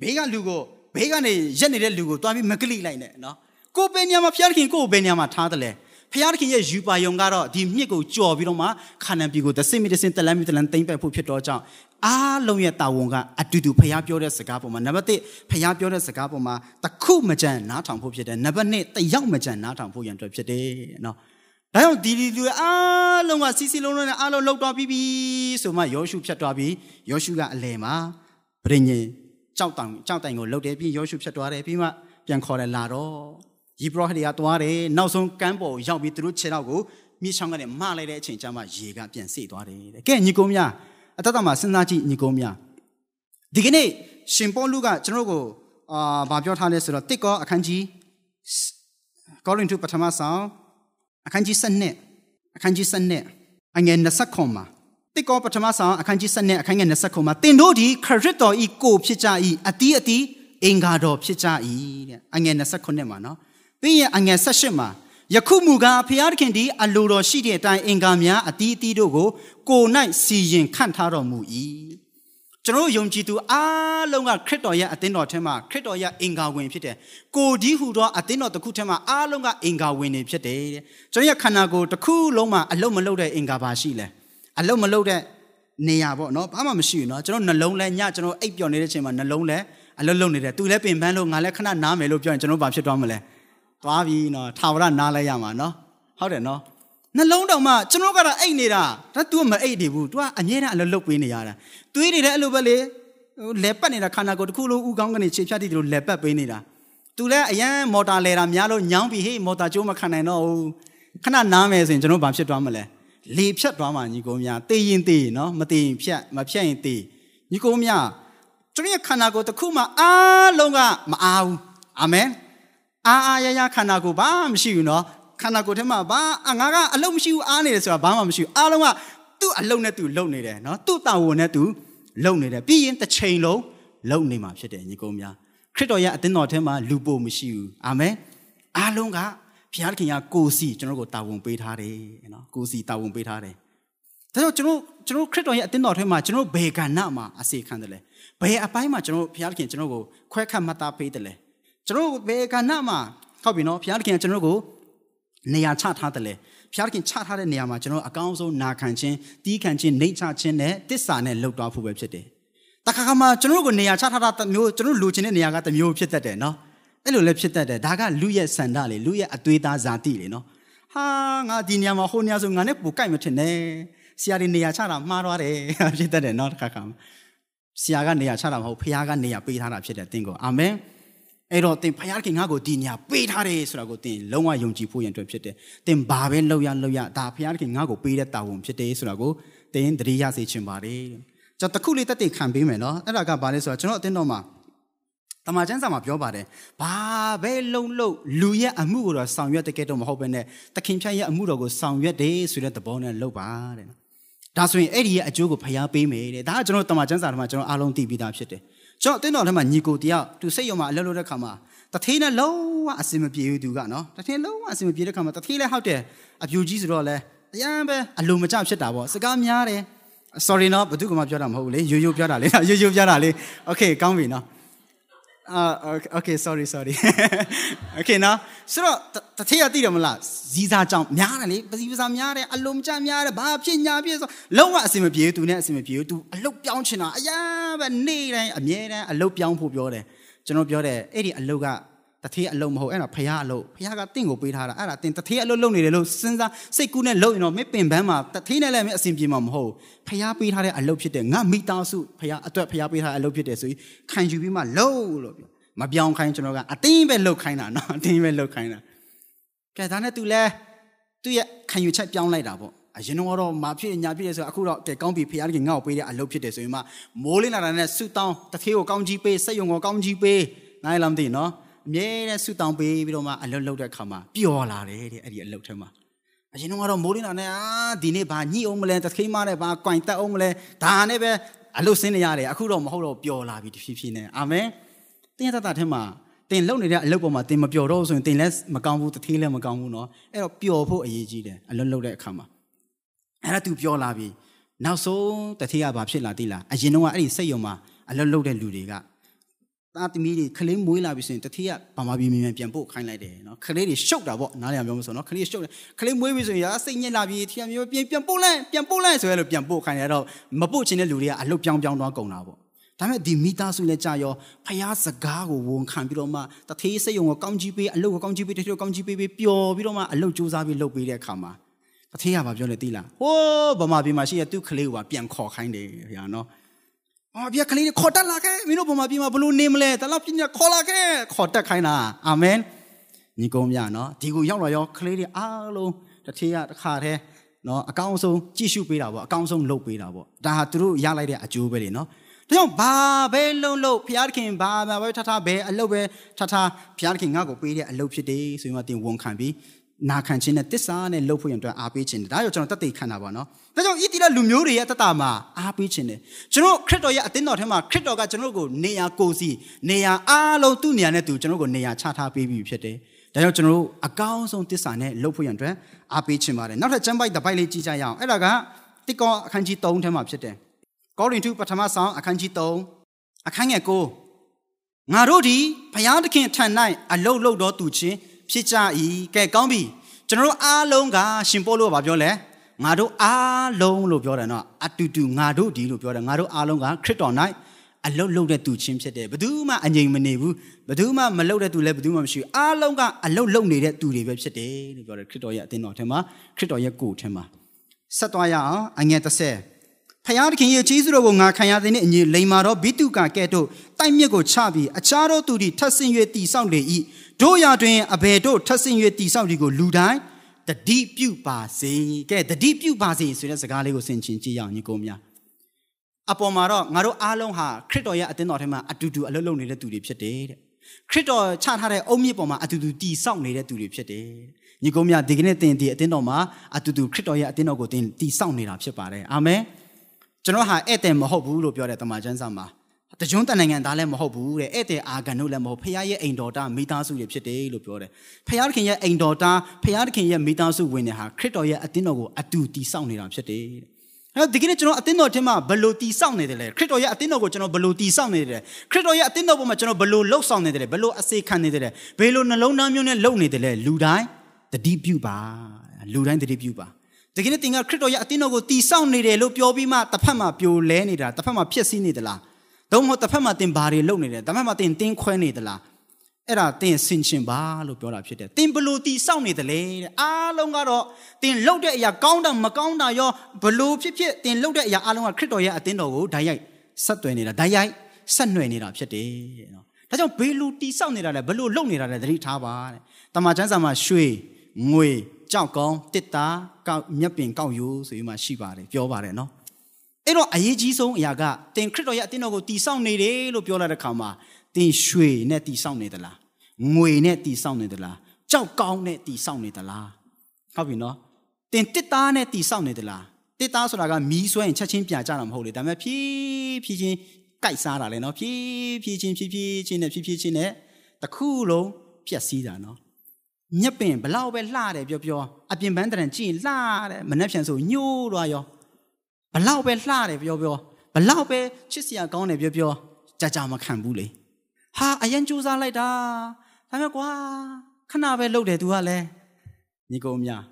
ဘေးကလူကိုဘေးကနေရက်နေတဲ့လူကိုသွားပြီးမကလိလိုက်နဲ့နော်ကိုယ်ဘယ်နေရာမှာဖခင်ကိုယ်ဘယ်နေရာမှာထားတယ်လဲ ဖျားသခင်ရဲ့ယူပါယုံကတော့ဒီမြစ်ကိုကြော်ပြီးတော့မှခါနန်ပြည်ကိုတဆင့်မီတဆင့်တလန်းမီတလန်းသိမ့်ပတ်ဖို့ဖြစ်တော့ကြောင့်အားလုံးရဲ့တာဝန်ကအတူတူဖျားပြောတဲ့စကားပေါ်မှာနံပါတ်1ဖျားပြောတဲ့စကားပေါ်မှာတခုမကြံနားထောင်ဖို့ဖြစ်တယ်နံပါတ်2တယောက်မကြံနားထောင်ဖို့ရန်အတွက်ဖြစ်တယ်နော်ဒါကြောင့်ဒီဒီလူအားလုံးကစီစီလုံးလုံးနဲ့အားလုံးလောက်တော့ပြီးပြီဆိုမှယောရှုဖြတ်သွားပြီးယောရှုကအလဲမှာဗြိညင်ကြောက်တောင်ကြောက်တိုင်ကိုလှုပ်တယ်ပြီးယောရှုဖြတ်သွားတယ်ပြီးမှပြန်ခေါ်တယ်လာတော့ ယေဘရဟတ်တွေကသွားတယ်နောက်ဆုံးကမ်းပေါ်ရောက်ပြီးသူတို့ခြေထောက်ကိုမြေချောင်းကနေမလိုက်တဲ့အချိန်ကျမှရေကပြန်စေ့သွားတယ်တဲ့ကဲညီကုန်းများအတတ်တမှာစဉ်းစားကြည့်ညီကုန်းများဒီကနေ့ရှင်ပေါလုကကျွန်တော်ကိုအာဗာပြောထားလဲဆိုတော့တစ်ကောအခန်းကြီးကောရိန္သုပထမဆောင်အခန်းကြီး7အခန်းကြီး7အငယ်20ခွန်မှာတစ်ကောပထမဆောင်အခန်းကြီး7အခန်းငယ်20ခွန်မှာတင်တို့ဒီခရစ်တော်ဤကိုဖြစ်ကြ၏အတီးအတီးအင်္ဂါတော်ဖြစ်ကြ၏တဲ့အငယ်29မှာနော် ပြီးရင်အငယ်18မှာယခုမူကားဖျားသခင်သည်အလိုတော်ရှိတဲ့အတိုင်းအင်္ဂါများအတီးအတီးတို့ကိုကို၌စီရင်ခန့်ထားတော်မူ၏ကျွန်တော်ယုံကြည်သူအားလုံးကခရစ်တော်ရဲ့အသင်းတော်ထဲမှာခရစ်တော်ရဲ့အင်္ဂါဝင်ဖြစ်တယ်ကိုဒီဟူသောအသင်းတော်တစ်ခုထဲမှာအားလုံးကအင်္ဂါဝင်နေဖြစ်တယ်တဲ့ကျွန်တော်ရဲ့ခန္ဓာကိုယ်တစ်ခုလုံးမှာအလုံးမလုံးတဲ့အင်္ဂါပါရှိလဲအလုံးမလုံးတဲ့နေရာပေါ့နော်ဘာမှမရှိဘူးနော်ကျွန်တော်နှလုံးလဲညကျွန်တော်အိပ်ပျော်နေတဲ့ချိန်မှာနှလုံးလဲအလုံးလုံးနေတယ်သူလည်းပင်ပန်းလို့ငါလည်းခဏနားမယ်လို့ပြောရင်ကျွန်တော်ဘာဖြစ်သွားမလဲ သွားပြီနော်ထာဝရနားလဲရမှာနော်ဟုတ်တယ်နော်နှလုံးတောင်မှကျွန်တော်ကတော့အိတ်နေတာဒါ तू မအိတ်နေဘူး तू ကအမြဲတမ်းအလုပ်လုပ်ပေးနေရတာတွေးနေတယ်အဲ့လိုပဲလေလဲပတ်နေတာခန္ဓာကိုယ်တစ်ခုလုံးဥကောင်းကနေခြေဖြတ်တည်တယ်လို့လဲပတ်ပေးနေတာ तू လည်းအရန်မော်တာလဲတာများလို့ညောင်းပြီးဟေးမော်တာကျိုးမခံနိုင်တော့ဘူးခဏနားမယ်ဆိုရင်ကျွန်တော်ဘာဖြစ်သွားမလဲလေဖြတ်သွားမှာညီကိုများတေးရင်တေးနော်မတေးရင်ဖြတ်မဖြတ်ရင်တေးညီကိုများကျွန်တော်ရဲ့ခန္ဓာကိုယ်တစ်ခုမှအားလုံးကမအားဘူးအာမင် အာအာရရခန္ဓာကိုယ်ဘာမှမရှိဘူးနော်ခန္ဓာကိုယ်ထဲမှာဘာငါကအလုံးမရှိဘူးအားနေတယ်ဆိုတာဘာမှမရှိဘူးအားလုံးကသူ့အလုံးနဲ့သူလုံနေတယ်နော်သူ့တာဝန်နဲ့သူလုံနေတယ်ပြီးရင်တစ်ချိန်လုံးလုံနေမှာဖြစ်တယ်ညီကုန်းများခရစ်တော်ရဲ့အသင်းတော်ထဲမှာလူပိုမရှိဘူးအာမင်အားလုံးကဘုရားခင်ကကိုစီကျွန်တော်ကိုတာဝန်ပေးထားတယ်နော်ကိုစီတာဝန်ပေးထားတယ်ဒါကြောင့်ကျွန်တော်ကျွန်တော်ခရစ်တော်ရဲ့အသင်းတော်ထဲမှာကျွန်တော်ဘယ်ကဏ္ဍမှာအစေခံတယ်လဲဘယ်အပိုင်းမှာကျွန်တော်ဘုရားခင်ကျွန်တော်ကိုခွဲခတ်မှတ်သားပေးတယ်လဲ ကျွန်တော်ဘယ်ကဏ္ဍမှာဟုတ်ပြီနော်ဘုရားခင်ကျွန်တော်ကိုနေရာချထားတယ်လေဘုရားခင်ချထားတဲ့နေရာမှာကျွန်တော်အကောင်းဆုံးနာခံခြင်းတီးခံခြင်းနှိမ့်ချခြင်းနဲ့တစ္ဆာနဲ့လှုပ်သွားဖို့ပဲဖြစ်တယ်တခါခါမှကျွန်တော်တို့ကိုနေရာချထားတာတစ်မျိုးကျွန်တော်တို့လိုချင်တဲ့နေရာကတစ်မျိုးဖြစ်တတ်တယ်နော်အဲ့လိုလည်းဖြစ်တတ်တယ်ဒါကလူရဲ့စန္ဒလေလူရဲ့အသွေးသားဇာတိလေနော်ဟာငါဒီနေရာမှာဟိုနေရာဆိုငါနဲ့ပိုကြိုက်မထင်နဲ့ဆရာတွေနေရာချတာမှားသွားတယ်ဖြစ်တတ်တယ်နော်တခါခါဆရာကနေရာချတာမဟုတ်ဖခင်ကနေရာပေးထားတာဖြစ်တယ်သင်ကိုအာမင် အဲ့တော့သင်ဖခင်ငါ့ကိုဒီနေရာပေးထားတယ်ဆိုတာကိုသင်လုံးဝယုံကြည်ဖို့ရန်အတွက်ဖြစ်တယ်သင်ဘာပဲလုပ်ရလုပ်ရဒါဖခင်ငါ့ကိုပေးတဲ့တာဝန်ဖြစ်တယ်ဆိုတာကိုသင်တတိယစေချင်ပါတယ်ကျွန်တော်တခုလေးတက်တည်ခံပေးမယ်နော်အဲ့ဒါကဘာလဲဆိုတော့ကျွန်တော်အတင်းတော်မှာတမန်ကျမ်းစာမှာပြောပါတယ်ဘာပဲလုံလုံလူရဲ့အမှုကိုတော့ဆောင်ရွက်တကယ်တော့မဟုတ်ဘဲနဲ့သခင်ဖြတ်ရဲ့အမှုတော်ကိုဆောင်ရွက်တယ်ဆိုတဲ့သဘောနဲ့လုပ်ပါတဲ့ဒါဆိုရင်အဲ့ဒီရဲ့အကျိုးကိုဖျားပေးမယ်တဲ့ဒါကကျွန်တော်တမန်ကျမ်းစာထဲမှာကျွန်တော်အားလုံးသိပြီးသားဖြစ်တယ် ကျွန်တော်အတင်းတော်ထဲမှာညီကိုတယောက်သူစိတ်ရုံမှာအလုပ်လုပ်တဲ့ခါမှာတထေးနဲ့လုံးဝအစင်မပြေဘူးသူကနော်တထေးလုံးဝအစင်မပြေတဲ့ခါမှာတထေးလည်းဟုတ်တယ်အပြူကြီးဆိုတော့လဲအရန်ပဲအလိုမကျဖြစ်တာပေါ့စကားများတယ် sorry နော်ဘသူကမှပြောတာမဟုတ်ဘူးလေရိုးရိုးပြောတာလေရိုးရိုးပြောတာလေ okay ကောင်းပြီနော် အာ okay sorry sorry okay နော်ဆိုတော့တထေးရသိတယ်မလားဇီစာကြောင့်များတယ်လေပစီပစာများတယ်အလုံးကြများတယ်ဘာဖြစ်ညာဖြစ်ဆိုလုံးဝအစင်မပြေဘူးသူနဲ့အစင်မပြေဘူး तू အလုတ်ပြောင်းချင်တာအရာပဲနေတိုင်းအမြဲတမ်းအလုတ်ပြောင်းဖို့ပြောတယ်ကျွန်တော်ပြောတယ်အဲ့ဒီအလုတ်က တထေးအလုံးမဟုတ်အဲ့ဒါဖះအလုံးဖះကတင့်ကိုပေးထားတာအဲ့ဒါတင်တထေးအလုံးလုံးနေတယ်လို့စဉ်းစားစိတ်ကူးနဲ့လုံးရင်တော့မင်းပင်ပန်းမှာတထေးနဲ့လည်းမင်းအစဉ်ပြေမှာမဟုတ်ဖះပေးထားတဲ့အလုံးဖြစ်တယ်ငါမိသားစုဖះအတွက်ဖះပေးထားတဲ့အလုံးဖြစ်တယ်ဆိုပြီးခံယူပြီးမှလုံးလို့ပြောမပြောင်းခိုင်းကျွန်တော်ကအတင်းပဲလှုပ်ခိုင်းတာနော်အတင်းပဲလှုပ်ခိုင်းတာကဲဒါနဲ့ तू လဲသူ့ရဲ့ခံယူချက်ပြောင်းလိုက်တာပေါ့အရင်တော့မာဖြစ်ညာဖြစ်တယ်ဆိုတော့အခုတော့ကဲကောင်းပြီဖះကြီးငါ့ကိုပေးတဲ့အလုပ်ဖြစ်တယ်ဆိုရင်မှမိုးလင်းလာတာနဲ့ဆူတောင်းတထေးကိုကောင်းကြီးပေးစက်ယုံကိုကောင်းကြီးပေးနိုင်လားမသိနော် အမြဲတမ်းဆူတောင်းပေးပြီးတော့မှအလုပ်လုပ်တဲ့ခါမှာပျော်လာတယ်တဲ့အဲ့ဒီအလုပ်ထဲမှာအရင်ကတော့မိုးလင်းလာနဲ့အာဒီနေ့ဘာညှိအောင်မလဲတခေးမနဲ့ဘာကွင်တက်အောင်မလဲဒါနဲ့ပဲအလုပ်ဆင်းနေရတယ်အခုတော့မဟုတ်တော့ပျော်လာပြီတဖြည်းဖြည်းနဲ့အာမင်တင်းရတတ်ထဲမှာတင်လုံနေတဲ့အလုပ်ပေါ်မှာတင်မပျော်တော့ဆိုရင်တင်လည်းမကောင်းဘူးတထေးလည်းမကောင်းဘူးเนาะအဲ့တော့ပျော်ဖို့အရေးကြီးတယ်အလုပ်လုပ်တဲ့အခါမှာအဲ့ဒါသူပျော်လာပြီနောက်ဆုံးတထေးကဘာဖြစ်လာသိလားအရင်တော့အဲ့ဒီစိတ်ယုံမှာအလုပ်လုပ်တဲ့လူတွေက သားသမီးတွေခလေးမွေးလာပြီဆိုရင်တတိယဘာမှပြီးမြန်ပြန်ပို့ခိုင်းလိုက်တယ်နော်ခလေးတွေရှုပ်တာပေါ့နားလည်အောင်ပြောမဆိုနော်ခလေးရှုပ်တယ်ခလေးမွေးပြီဆိုရင်ရာစိတ်ညစ်လာပြီထီရမျိုးပြန်ပြန်ပို့လိုက်ပြန်ပို့လိုက်ဆိုရလို့ပြန်ပို့ခိုင်းရတော့မပို့ချင်တဲ့လူတွေကအလုတ်ပြောင်းပြောင်းသွားကုန်တာပေါ့ဒါပေမဲ့ဒီမိသားစုလည်းကြာရောဖျားစကားကိုဝန်ခံပြီးတော့မှတထေးစိတ်ယုံကိုကောင်းကြီးပေးအလုတ်ကိုကောင်းကြီးပေးတထေးကိုကောင်းကြီးပေးပြီးပျော်ပြီးတော့မှအလုတ်စူးစမ်းပြီးလုပ်ပေးတဲ့အခါမှာတထေးကဘာပြောလဲသိလားဟိုးဗမာပြည်မှာရှိရသူ့ခလေးကိုပြန်ခေါ်ခိုင်းတယ်ဗျာနော် အော်ဗျာကလေးခေါ်တက်လာခဲ့မင်းတို့ဘုံမှာပြင်မှာဘလို့နေမလဲတလောက်ပြညာခေါ်လာခဲ့ခေါ်တက်ခိုင်းတာအာမင်ညီကုန်းမြနော်ဒီကိုရောက်လာရောကလေးတွေအားလုံးတစ်ထေးရတစ်ခါတည်းနော်အကောင်းဆုံးကြည့်ရှုပေးတာပေါ့အကောင်းဆုံးလုပ်ပေးတာပေါ့ဒါဟာသူတို့ရလိုက်တဲ့အကျိုးပဲလေနော်ဒါကြောင့်ဘာပဲလုံးလုံးဘုရားသခင်ဘာပဲထထပဲအလုပ်ပဲထထဘုရားသခင်ငါ့ကိုပေးတဲ့အလုပ်ဖြစ်တယ်ဆိုရင်မှတင်ဝန်ခံပြီး နာခံခြင်းနဲ့တစ္ဆာနဲ့လှုပ်ဖို့ရန်အတွက်အားပေးခြင်းဒါကြောင့်ကျွန်တော်တတ်သိခံတာပါနော်ဒါကြောင့်ဣတိလလူမျိုးတွေရဲ့တတမှာအားပေးခြင်းတယ်ကျွန်တော်ခရစ်တော်ရဲ့အသင်းတော်ထဲမှာခရစ်တော်ကကျွန်တော်ကိုနေရာကိုစီနေရာအားလုံးသူ့နေရာနဲ့သူကျွန်တော်ကိုနေရာချထားပေးပြီးဖြစ်တယ်ဒါကြောင့်ကျွန်တော်တို့အကောင်းဆုံးတစ္ဆာနဲ့လှုပ်ဖို့ရန်အတွက်အားပေးခြင်းပါတယ်နောက်ထပ်ကျမ်းပိုက်တစ်ပိုက်လေးကြည့်ကြရအောင်အဲ့ဒါကတိကောအခန်းကြီး3ထဲမှာဖြစ်တယ်ကောရိန္သုပထမဆောင်အခန်းကြီး3အခန်းငယ်9ငါတို့ဒီဘုရားသခင်ထံ၌အလုတ်လုတ်တော်သူချင်း ဖြစ်ကြ၏ကဲကောင်းပြီကျွန်တော်တို့အားလုံးကရှင်ပို့လို့ဗာပြောလဲငါတို့အားလုံးလို့ပြောတယ်နော်အတူတူငါတို့ဒီလို့ပြောတယ်ငါတို့အားလုံးကခရစ်တော်၌အလုတ်လုတ်တဲ့သူချင်းဖြစ်တယ်ဘယ်သူမှအငြိမ်မနေဘူးဘယ်သူမှမလုတ်တဲ့သူလည်းဘယ်သူမှမရှိဘူးအားလုံးကအလုတ်လုတ်နေတဲ့သူတွေပဲဖြစ်တယ်လို့ပြောတယ်ခရစ်တော်ရဲ့အသင်းတော်ထဲမှာခရစ်တော်ရဲ့ကိုယ်ထဲမှာဆက်သွားရအောင်အငယ်30ဖယားသခင်ရဲ့ကျေးဇူးတော်ကိုငါခံရတဲ့အညီလိမ္မာတော်ဘိတုကကဲ့သို့တိုက်မြစ်ကိုချပြီးအခြားသောသူတွေထပ်ဆင့်၍တီဆောက်လေ၏ တို့ရာတွင်အဘယ်တို့ထပ်ဆင့်၍တီဆောက်ဒီကိုလူတိုင်းတတိပြုပါစေကဲတတိပြုပါစေဆိုတဲ့စကားလေးကိုဆင်ခြင်ကြည့်ရအောင်ညီကိုများအပေါ်မှာတော့ငါတို့အားလုံးဟာခရစ်တော်ရဲ့အသင်းတော်ထဲမှာအတူတူအလုပ်လုပ်နေတဲ့သူတွေဖြစ်တယ်တဲ့ခရစ်တော်ချထားတဲ့အုံမြစ်ပေါ်မှာအတူတူတည်ဆောက်နေတဲ့သူတွေဖြစ်တယ်ညီကုန်းများဒီကနေ့တင်ဒီအသင်းတော်မှာအတူတူခရစ်တော်ရဲ့အသင်းတော်ကိုတင်တည်ဆောက်နေတာဖြစ်ပါတယ်အာမင်ကျွန်တော်ဟာဧည့်သည်မဟုတ်ဘူးလို့ပြောတဲ့တမန်ကျမ်းစာမှာ တကြွန်းတန်နိုင်ငံသားလည်းမဟုတ်ဘူးတဲ့ဧည့်သည်အာဂန်တို့လည်းမဟုတ်ဖခင်ရဲ့အိမ်တော်တာမိသားစုတွေဖြစ်တယ်လို့ပြောတယ်ဖခင်ရဲ့အိမ်တော်တာဖခင်ရဲ့မိသားစုဝင်တွေဟာခရစ်တော်ရဲ့အသင်းတော်ကိုအတူတည်ဆောက်နေတာဖြစ်တယ်အဲ့ဒီကနေ့ကျွန်တော်အသင်းတော်ထဲမှာဘယ်လိုတည်ဆောက်နေတယ်လဲခရစ်တော်ရဲ့အသင်းတော်ကိုကျွန်တော်ဘယ်လိုတည်ဆောက်နေတယ်လဲခရစ်တော်ရဲ့အသင်းတော်ပေါ်မှာကျွန်တော်ဘယ်လိုလှုပ်ဆောင်နေတယ်လဲဘယ်လိုအစေခံနေတယ်လဲဘယ်လိုနှလုံးသားမျိုးနဲ့လှုပ်နေတယ်လဲလူတိုင်းတတိပြုပါလူတိုင်းတတိပြုပါဒီကနေ့တင်ကခရစ်တော်ရဲ့အသင်းတော်ကိုတည်ဆောက်နေတယ်လို့ပြောပြီးမှတစ်ဖက်မှာပြိုလဲနေတာတစ်ဖက်မှာဖြစ်စည်းနေသလား သုံးမဟုတ်တစ်ဖက်မှာတင်ဘာတွေလုပ်နေတယ်တစ်ဖက်မှာတင်တင်းခွဲနေသလားအဲ့ဒါတင်ဆင်ရှင်ပါလို့ပြောတာဖြစ်တယ်တင်ဘလို့တီစောင့်နေတယ်လေတဲ့အားလုံးကတော့တင်လှုပ်တဲ့အရာကောင်းတာမကောင်းတာရောဘလို့ဖြစ်ဖြစ်တင်လှုပ်တဲ့အရာအားလုံးကခရစ်တော်ရဲ့အသင်းတော်ကိုဓာတ်ရိုက်ဆက်သွယ်နေတာဓာတ်ရိုက်ဆက်နွယ်နေတာဖြစ်တယ်နော်ဒါကြောင့်ဘေလူတီစောင့်နေတာလဲဘလို့လှုပ်နေတာလဲသတိထားပါတဲ့တမန်ကျမ်းစာမှာရွှေငွေကြောက်ကောင်းတစ်တာကောက်မြက်ပင်ကောက်ယူဆိုပြီးမှရှိပါတယ်ပြောပါတယ်နော် အဲ့တော့အရေးကြီးဆုံးအရာကတင်ခရစ်တော်ရဲ့အသင်းတော်ကိုတီစောင့်နေတယ်လို့ပြောလာတဲ့ခါမှာတင်ရွှေနဲ့တီစောင့်နေသလားငွေနဲ့တီစောင့်နေသလားကြောက်ကောင်းနဲ့တီစောင့်နေသလားဟုတ်ပြီနော်တင်တစ်သားနဲ့တီစောင့်နေသလားတစ်သားဆိုတာကမီးဆွဲရင်ချက်ချင်းပြကြတာမဟုတ်လေဒါပေမဲ့ဖြည်းဖြည်းချင်းကြိုက်စားတာလေနော်ဖြည်းဖြည်းချင်းဖြည်းဖြည်းချင်းနဲ့ဖြည်းဖြည်းချင်းနဲ့တခုလုံးပြက်စီးတာနော်မြက်ပင်ဘလောက်ပဲလှတယ်ပြောပြောအပြင်ပန်းတရံကြည့်လှတယ်မနှက်ဖြန်ဆိုညှိုးသွားရော ဘလောက်ပဲလှတယ်ပြောပြောဘလောက်ပဲချစ်စရာကောင်းတယ်ပြောပြောကြာကြာမခံဘူးလေဟာအရင်ကြိုးစားလိုက်တာဒါပေမဲ့ကွာခဏပဲလှုပ်တယ်သူကလည်းညီကောင်များ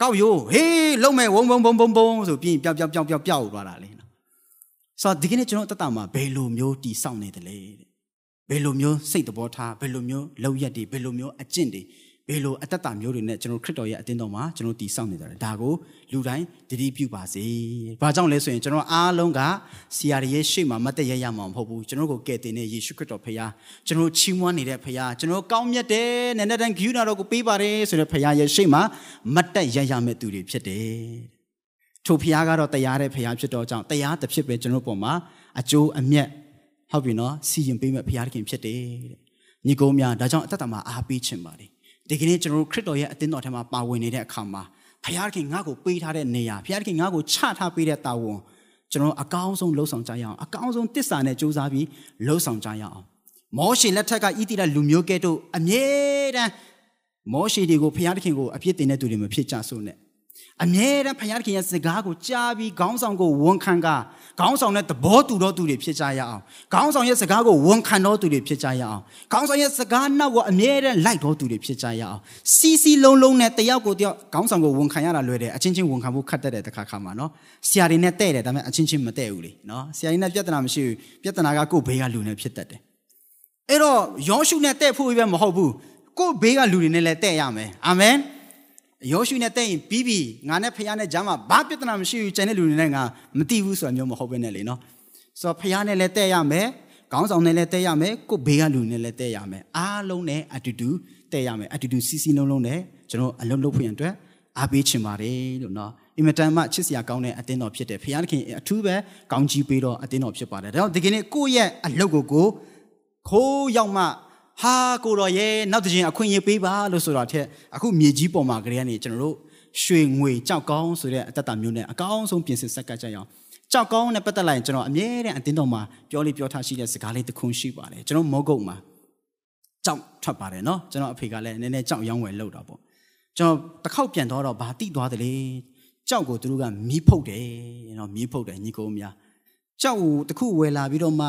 ကောက်ရိုးဟေးလုံမဲ့ဝုံဝုံဘုံဘုံဘုံဆိုပြီးပျောက်ပျောက်ပျောက်ပျောက်ပျောက်သွားတာလေနော်ဆိုတော့ဒီကနေ့ကျွန်တော်တက်တာမှာဘယ်လိုမျိုးတီဆောက်နေတယ်လဲတဲ့ဘယ်လိုမျိုးစိတ်သဘောထားဘယ်လိုမျိုးလောက်ရက်တွေဘယ်လိုမျိုးအကျင့်တွေ ဘယ်လိုအတ္တမျိုးတွေနဲ့ကျွန်တော်ခရစ်တော်ရဲ့အတင်းတော်မှာကျွန်တော်တည်ဆောက်နေကြတယ်ဒါကိုလူတိုင်းတတိပြုပါစေ။ဘာကြောင့်လဲဆိုရင်ကျွန်တော်အားလုံးကဆီယာရဲ့ရှေ့မှာမတ်တရရမှာမဟုတ်ဘူးကျွန်တော်ကိုကယ်တင်တဲ့ယေရှုခရစ်တော်ဖခင်ကျွန်တော်ချီးမွမ်းနေတဲ့ဖခင်ကျွန်တော်ကောင်းမြတ်တယ်နဲ့နဲ့တန်းဂိူနာတော်ကိုပေးပါတယ်ဆိုတဲ့ဖခင်ရဲ့ရှေ့မှာမတ်တရရမဲ့သူတွေဖြစ်တယ်။ထိုဖခင်ကတော့တရားတဲ့ဖခင်ဖြစ်တော့ကြောင့်တရားတစ်ဖြစ်ပဲကျွန်တော်ပေါ်မှာအကျိုးအမြတ်ဟုတ်ပြီနော်စီရင်ပေးမဲ့ဖခင်ဖြစ်တယ်တဲ့။ညီကုန်းများဒါကြောင့်အသက်တာမှာအားပေးခြင်းပါတယ် ဒီကနေ့ကျွန်တော်တို့ခရစ်တော်ရဲ့အသင်းတော်ထဲမှာပါဝင်နေတဲ့အခါမှာဘုရားခင်ငါ့ကိုပေးထားတဲ့နေရာဘုရားခင်ငါ့ကိုချထားပေးတဲ့တာဝန်ကျွန်တော်အကောင်းဆုံးလှုပ်ဆောင်ကြရအောင်အကောင်းဆုံးတစ္ဆာနဲ့ကြိုးစားပြီးလှုပ်ဆောင်ကြရအောင်မောရှေလက်ထက်ကဣတိရလူမျိုးကဲ့သို့အမြဲတမ်းမောရှေတွေကိုဘုရားခင်ကိုအပြစ်တင်တဲ့သူတွေမဖြစ်ကြစို့နဲ့ အမြဲတမ်းဘုရားခင်ရဲ့စကားကိုကြားပြီးခေါင်းဆောင်ကိုဝန်ခံကခေါင်းဆောင်တဲ့သဘောတူသောသူတွေဖြစ်ကြရအောင်ခေါင်းဆောင်ရဲ့စကားကိုဝန်ခံသောသူတွေဖြစ်ကြရအောင်ခေါင်းဆောင်ရဲ့စကားနောက်ကိုအမြဲတမ်းလိုက်သောသူတွေဖြစ်ကြရအောင်စီစီလုံးလုံးနဲ့တယောက်ကိုတယောက်ခေါင်းဆောင်ကိုဝန်ခံရတာလွယ်တယ်အချင်းချင်းဝန်ခံဖို့ခက်တတ်တဲ့တခါခါမှာနော်ဆရာတွေနဲ့တဲ့တယ်ဒါပေမဲ့အချင်းချင်းမတဲ့ဘူးလေနော်ဆရာတွေနဲ့ပြဿနာမရှိဘူးပြဿနာကကိုယ့်ဘေးကလူနဲ့ဖြစ်တတ်တယ်အဲ့တော့ယောရှုနဲ့တဲ့ဖို့ပဲမဟုတ်ဘူးကိုယ့်ဘေးကလူတွေနဲ့လည်းတဲ့ရမယ်အာမင် ယောရှုနဲ့တဲ့ရင်ပြီးပြီငါနဲ့ဖခင်နဲ့ဂျာမဘာပြဿနာမရှိဘူးကျန်တဲ့လူတွေနဲ့ငါမသိဘူးဆိုတာမျိုးမဟုတ်ဘဲနဲ့လေနော်ဆိုတော့ဖခင်နဲ့လည်းတဲ့ရမယ်ခေါင်းဆောင်နဲ့လည်းတဲ့ရမယ်ကိုဘေးကလူနဲ့လည်းတဲ့ရမယ်အားလုံးနဲ့အတူတူတဲ့ရမယ်အတူတူစီစီလုံးလုံးနဲ့ကျွန်တော်အလုံးလုံးဖွင့်အတွက်အားပေးချင်ပါတယ်လို့နော်အင်မတန်မှချစ်စရာကောင်းတဲ့အတင်းတော်ဖြစ်တယ်ဖခင်အထူးပဲကောင်းကြီးပေးတော့အတင်းတော်ဖြစ်ပါတယ်ဒါကြောင့်ဒီကနေ့ကိုယ့်ရဲ့အလုပ်ကိုကိုခိုးရောက်မှ ဟာကိုတော်ရဲ့နောက်တစ်ချိန်အခွင့်အရေးပေးပါလို့ဆိုတာထက်အခုမြေကြီးပေါ်မှာကလေးကနေကျွန်တော်တို့ရွှေငွေကြောက်ကောင်းဆိုတဲ့အတ္တမျိုးနဲ့အကောင်းဆုံးပြင်ဆင်ဆက်ကပ်ကြရအောင်ကြောက်ကောင်းနဲ့ပတ်သက်လိုက်ရင်ကျွန်တော်အမြဲတမ်းအတင်းတော်မှာပြောလေးပြောထားရှိတဲ့စကားလေးတစ်ခုရှိပါတယ်ကျွန်တော်မောကုတ်မှာကြောက်ထွက်ပါတယ်နော်ကျွန်တော်အဖေကလည်းနည်းနည်းကြောက်ရောင်းဝယ်လောက်တာပေါ့ကျွန်တော်တစ်ခေါက်ပြန်တော့တော့ဘာတိသွားတယ်လေကြောက်ကိုသူတို့ကမီးဖုတ်တယ်နော်မီးဖုတ်တယ်ညီကိုများကြောက်ကိုတစ်ခုဝယ်လာပြီးတော့မှ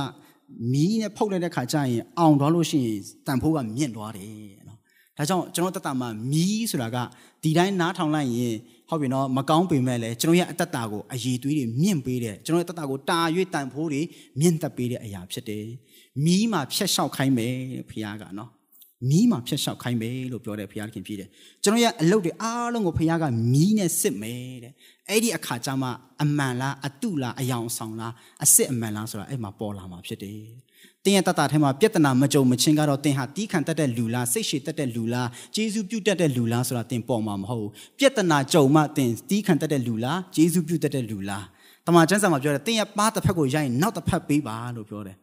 မီးနဲ့ဖုတ်လိုက်တဲ့ခါကျရင်အောင်သွားလို့ရှိရင်တန်ဖိုးကမြင့်သွားတယ်နော်ဒါကြောင့်ကျွန်တော်တက်တာမှာမီးဆိုတာကဒီတိုင်းနားထောင်လိုက်ရင်ဟုတ်ပြီနော်မကောင်းပေမဲ့လည်းကျွန်တော်ရဲ့အတ္တတာကိုအည်သွေးတွေမြင့်ပေးတယ်ကျွန်တော်ရဲ့အတ္တတာကိုတာ၍တန်ဖိုးတွေမြင့်သက်ပေးတဲ့အရာဖြစ်တယ်မီးမှာဖြတ်လျှောက်ခိုင်းမယ်ဖခင်ကနော်မီးမှာဖြတ်လျှောက်ခိုင်းမယ်လို့ပြောတယ်ဖခင်ခင်ဖြစ်တယ်ကျွန်တော်ရဲ့အလုပ်တွေအားလုံးကိုဖခင်ကမီးနဲ့စစ်မယ်တဲ့ အဲ့ဒီအခါကျမှအမှန်လားအတုလားအယောင်ဆောင်လားအစစ်အမှန်လားဆိုတာအဲ့မှာပေါ်လာမှာဖြစ်တယ်တင်းရဲ့တတထဲမှာပြဿနာမကြုံမချင်းကတော့တင်းဟာတီးခံတတ်တဲ့လူလားစိတ်ရှည်တတ်တဲ့လူလားဂျေဇုပြုတ်တတ်တဲ့လူလားဆိုတာတင်းပေါ်မှာမဟုတ်ဘူးပြဿနာကြုံမှတင်းတီးခံတတ်တဲ့လူလားဂျေဇုပြုတ်တတ်တဲ့လူလားတမန်ကျမ်းစာမှာပြောတယ်တင်းရဲ့ပါးတစ်ဖက်ကိုရိုက်ရင်နောက်တစ်ဖက်ပေးပါလို့ပြောတယ်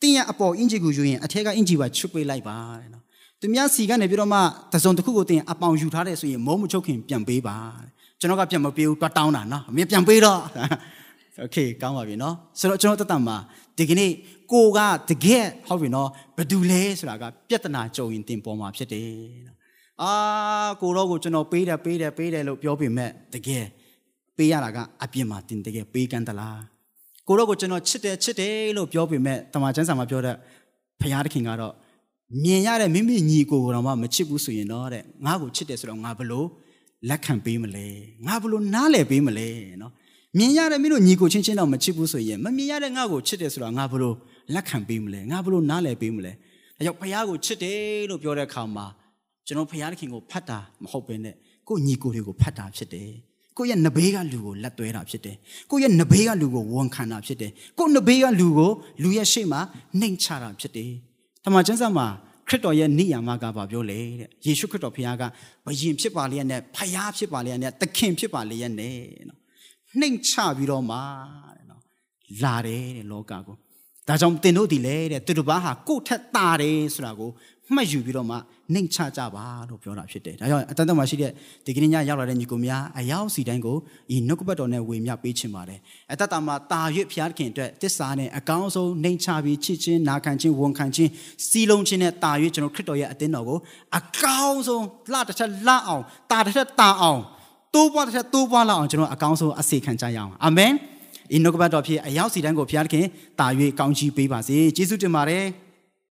တင်းရဲ့အပေါ်အင်ဂျီကိုယူရင်အထက်ကအင်ဂျီပါချွတ်ပေးလိုက်ပါတဲ့နော်သူများစီကနေပြီးတော့မှတစုံတစ်ခုကိုတင်းအပေါင်ယူထားတယ်ဆိုရင်မုံမချုပ်ခင်ပြန်ပေးပါတဲ့ ကျွန်တော်ကပြန်မပေးဘူးတွတ်တောင်းတာနော်အမေပြန်ပေးတော့โอเคကောင်းပါပြီเนาะဆိုတော့ကျွန်တော်တက်တာမှာဒီကနေ့ကိုကတကယ်ဟုတ်ပြီเนาะဘယ်သူလဲဆိုတာကပြဿနာကြုံရင်တင်ပေါ်မှာဖြစ်တယ်အာကိုတော့ကိုကျွန်တော်ပေးတယ်ပေးတယ်ပေးတယ်လို့ပြောပေမဲ့တကယ်ပေးရတာကအပြစ်မှာတင်တကယ်ပေးကမ်းသလားကိုတော့ကိုကျွန်တော်ချစ်တယ်ချစ်တယ်လို့ပြောပေမဲ့တမန်ကျမ်းစာမှာပြောတဲ့ဖခင်တခင်ကတော့မြင်ရတဲ့မိမိညီကိုကိုတော့မှမချစ်ဘူးဆိုရင်တော့တဲ့ငါ့ကိုချစ်တယ်ဆိုတော့ငါဘလို့ လက်ခံပေးမလဲငါဘလို့နားလည်ပေးမလဲနော်မြင်ရတဲ့မင်းတို့ညီကိုချင်းချင်းတော့မချစ်ဘူးဆိုရင်မမြင်ရတဲ့ငါ့ကိုချစ်တယ်ဆိုတာငါဘလို့လက်ခံပေးမလဲငါဘလို့နားလည်ပေးမလဲဒါကြောင့်ဖခင်ကိုချစ်တယ်လို့ပြောတဲ့အခါမှာကျွန်တော်ဖခင်ခင်ကိုဖတ်တာမဟုတ်ဘဲနဲ့ကိုညီကိုတွေကိုဖတ်တာဖြစ်တယ်ကိုယ့်ရဲ့နဘေးကလူကိုလက်သွဲတာဖြစ်တယ်ကိုယ့်ရဲ့နဘေးကလူကိုဝန်ခံတာဖြစ်တယ်ကိုယ့်နဘေးကလူကိုလူရဲ့ရှေ့မှာနှိမ်ချတာဖြစ်တယ်တမန်ကျမ်းစာမှာ ခရစ်တော်ရဲ့နိယာမကဘာပြောလဲတဲ့ယေရှုခရစ်တော်ဖခင်ကဘယင်ဖြစ်ပါလျက်နဲ့ဖခင်ဖြစ်ပါလျက်နဲ့သခင်ဖြစ်ပါလျက်နဲ့နော်နှိမ်ချပြီးတော့မှတဲ့နော်လာတယ်တဲ့လောကကိုဒါကြောင့်တင်တို့ဒီလေတဲ့သူတို့ဘာဟာကိုယ့်ထက်တာတယ်ဆိုတာကိုမှတ်ယူပြီးတော့မှ နှိမ်ချကြပါလို့ပြောတာဖြစ်တယ်ဒါကြောင့်အတန်တမှာရှိတဲ့ဒီကနေ့ညရောက်လာတဲ့ညီကိုများအယောက်စီတိုင်းကိုဤနှုတ်ကပတ်တော်နဲ့ဝေမျှပေးချင်ပါတယ်အတတမှာတာရွတ်ဖျားခင်အတွက်တစ္ဆာနဲ့အကောင်းဆုံးနှိမ်ချပြီးချစ်ချင်းနာခံချင်းဝန်ခံချင်းစီလုံးချင်းနဲ့တာရွတ်ကျွန်တော်ခရစ်တော်ရဲ့အသင်းတော်ကိုအကောင်းဆုံးလှတစ်ချက်လှအောင်တာတစ်ချက်တာအောင်တိုးပွားတစ်ချက်တိုးပွားလောက်အောင်ကျွန်တော်အကောင်းဆုံးအစေခံကြရအောင်အာမင်ဤနှုတ်ကပတ်တော်ဖြစ်အယောက်စီတိုင်းကိုဖျားခင်တာ၍ကောင်းချီးပေးပါစေယေရှုတင်ပါတယ်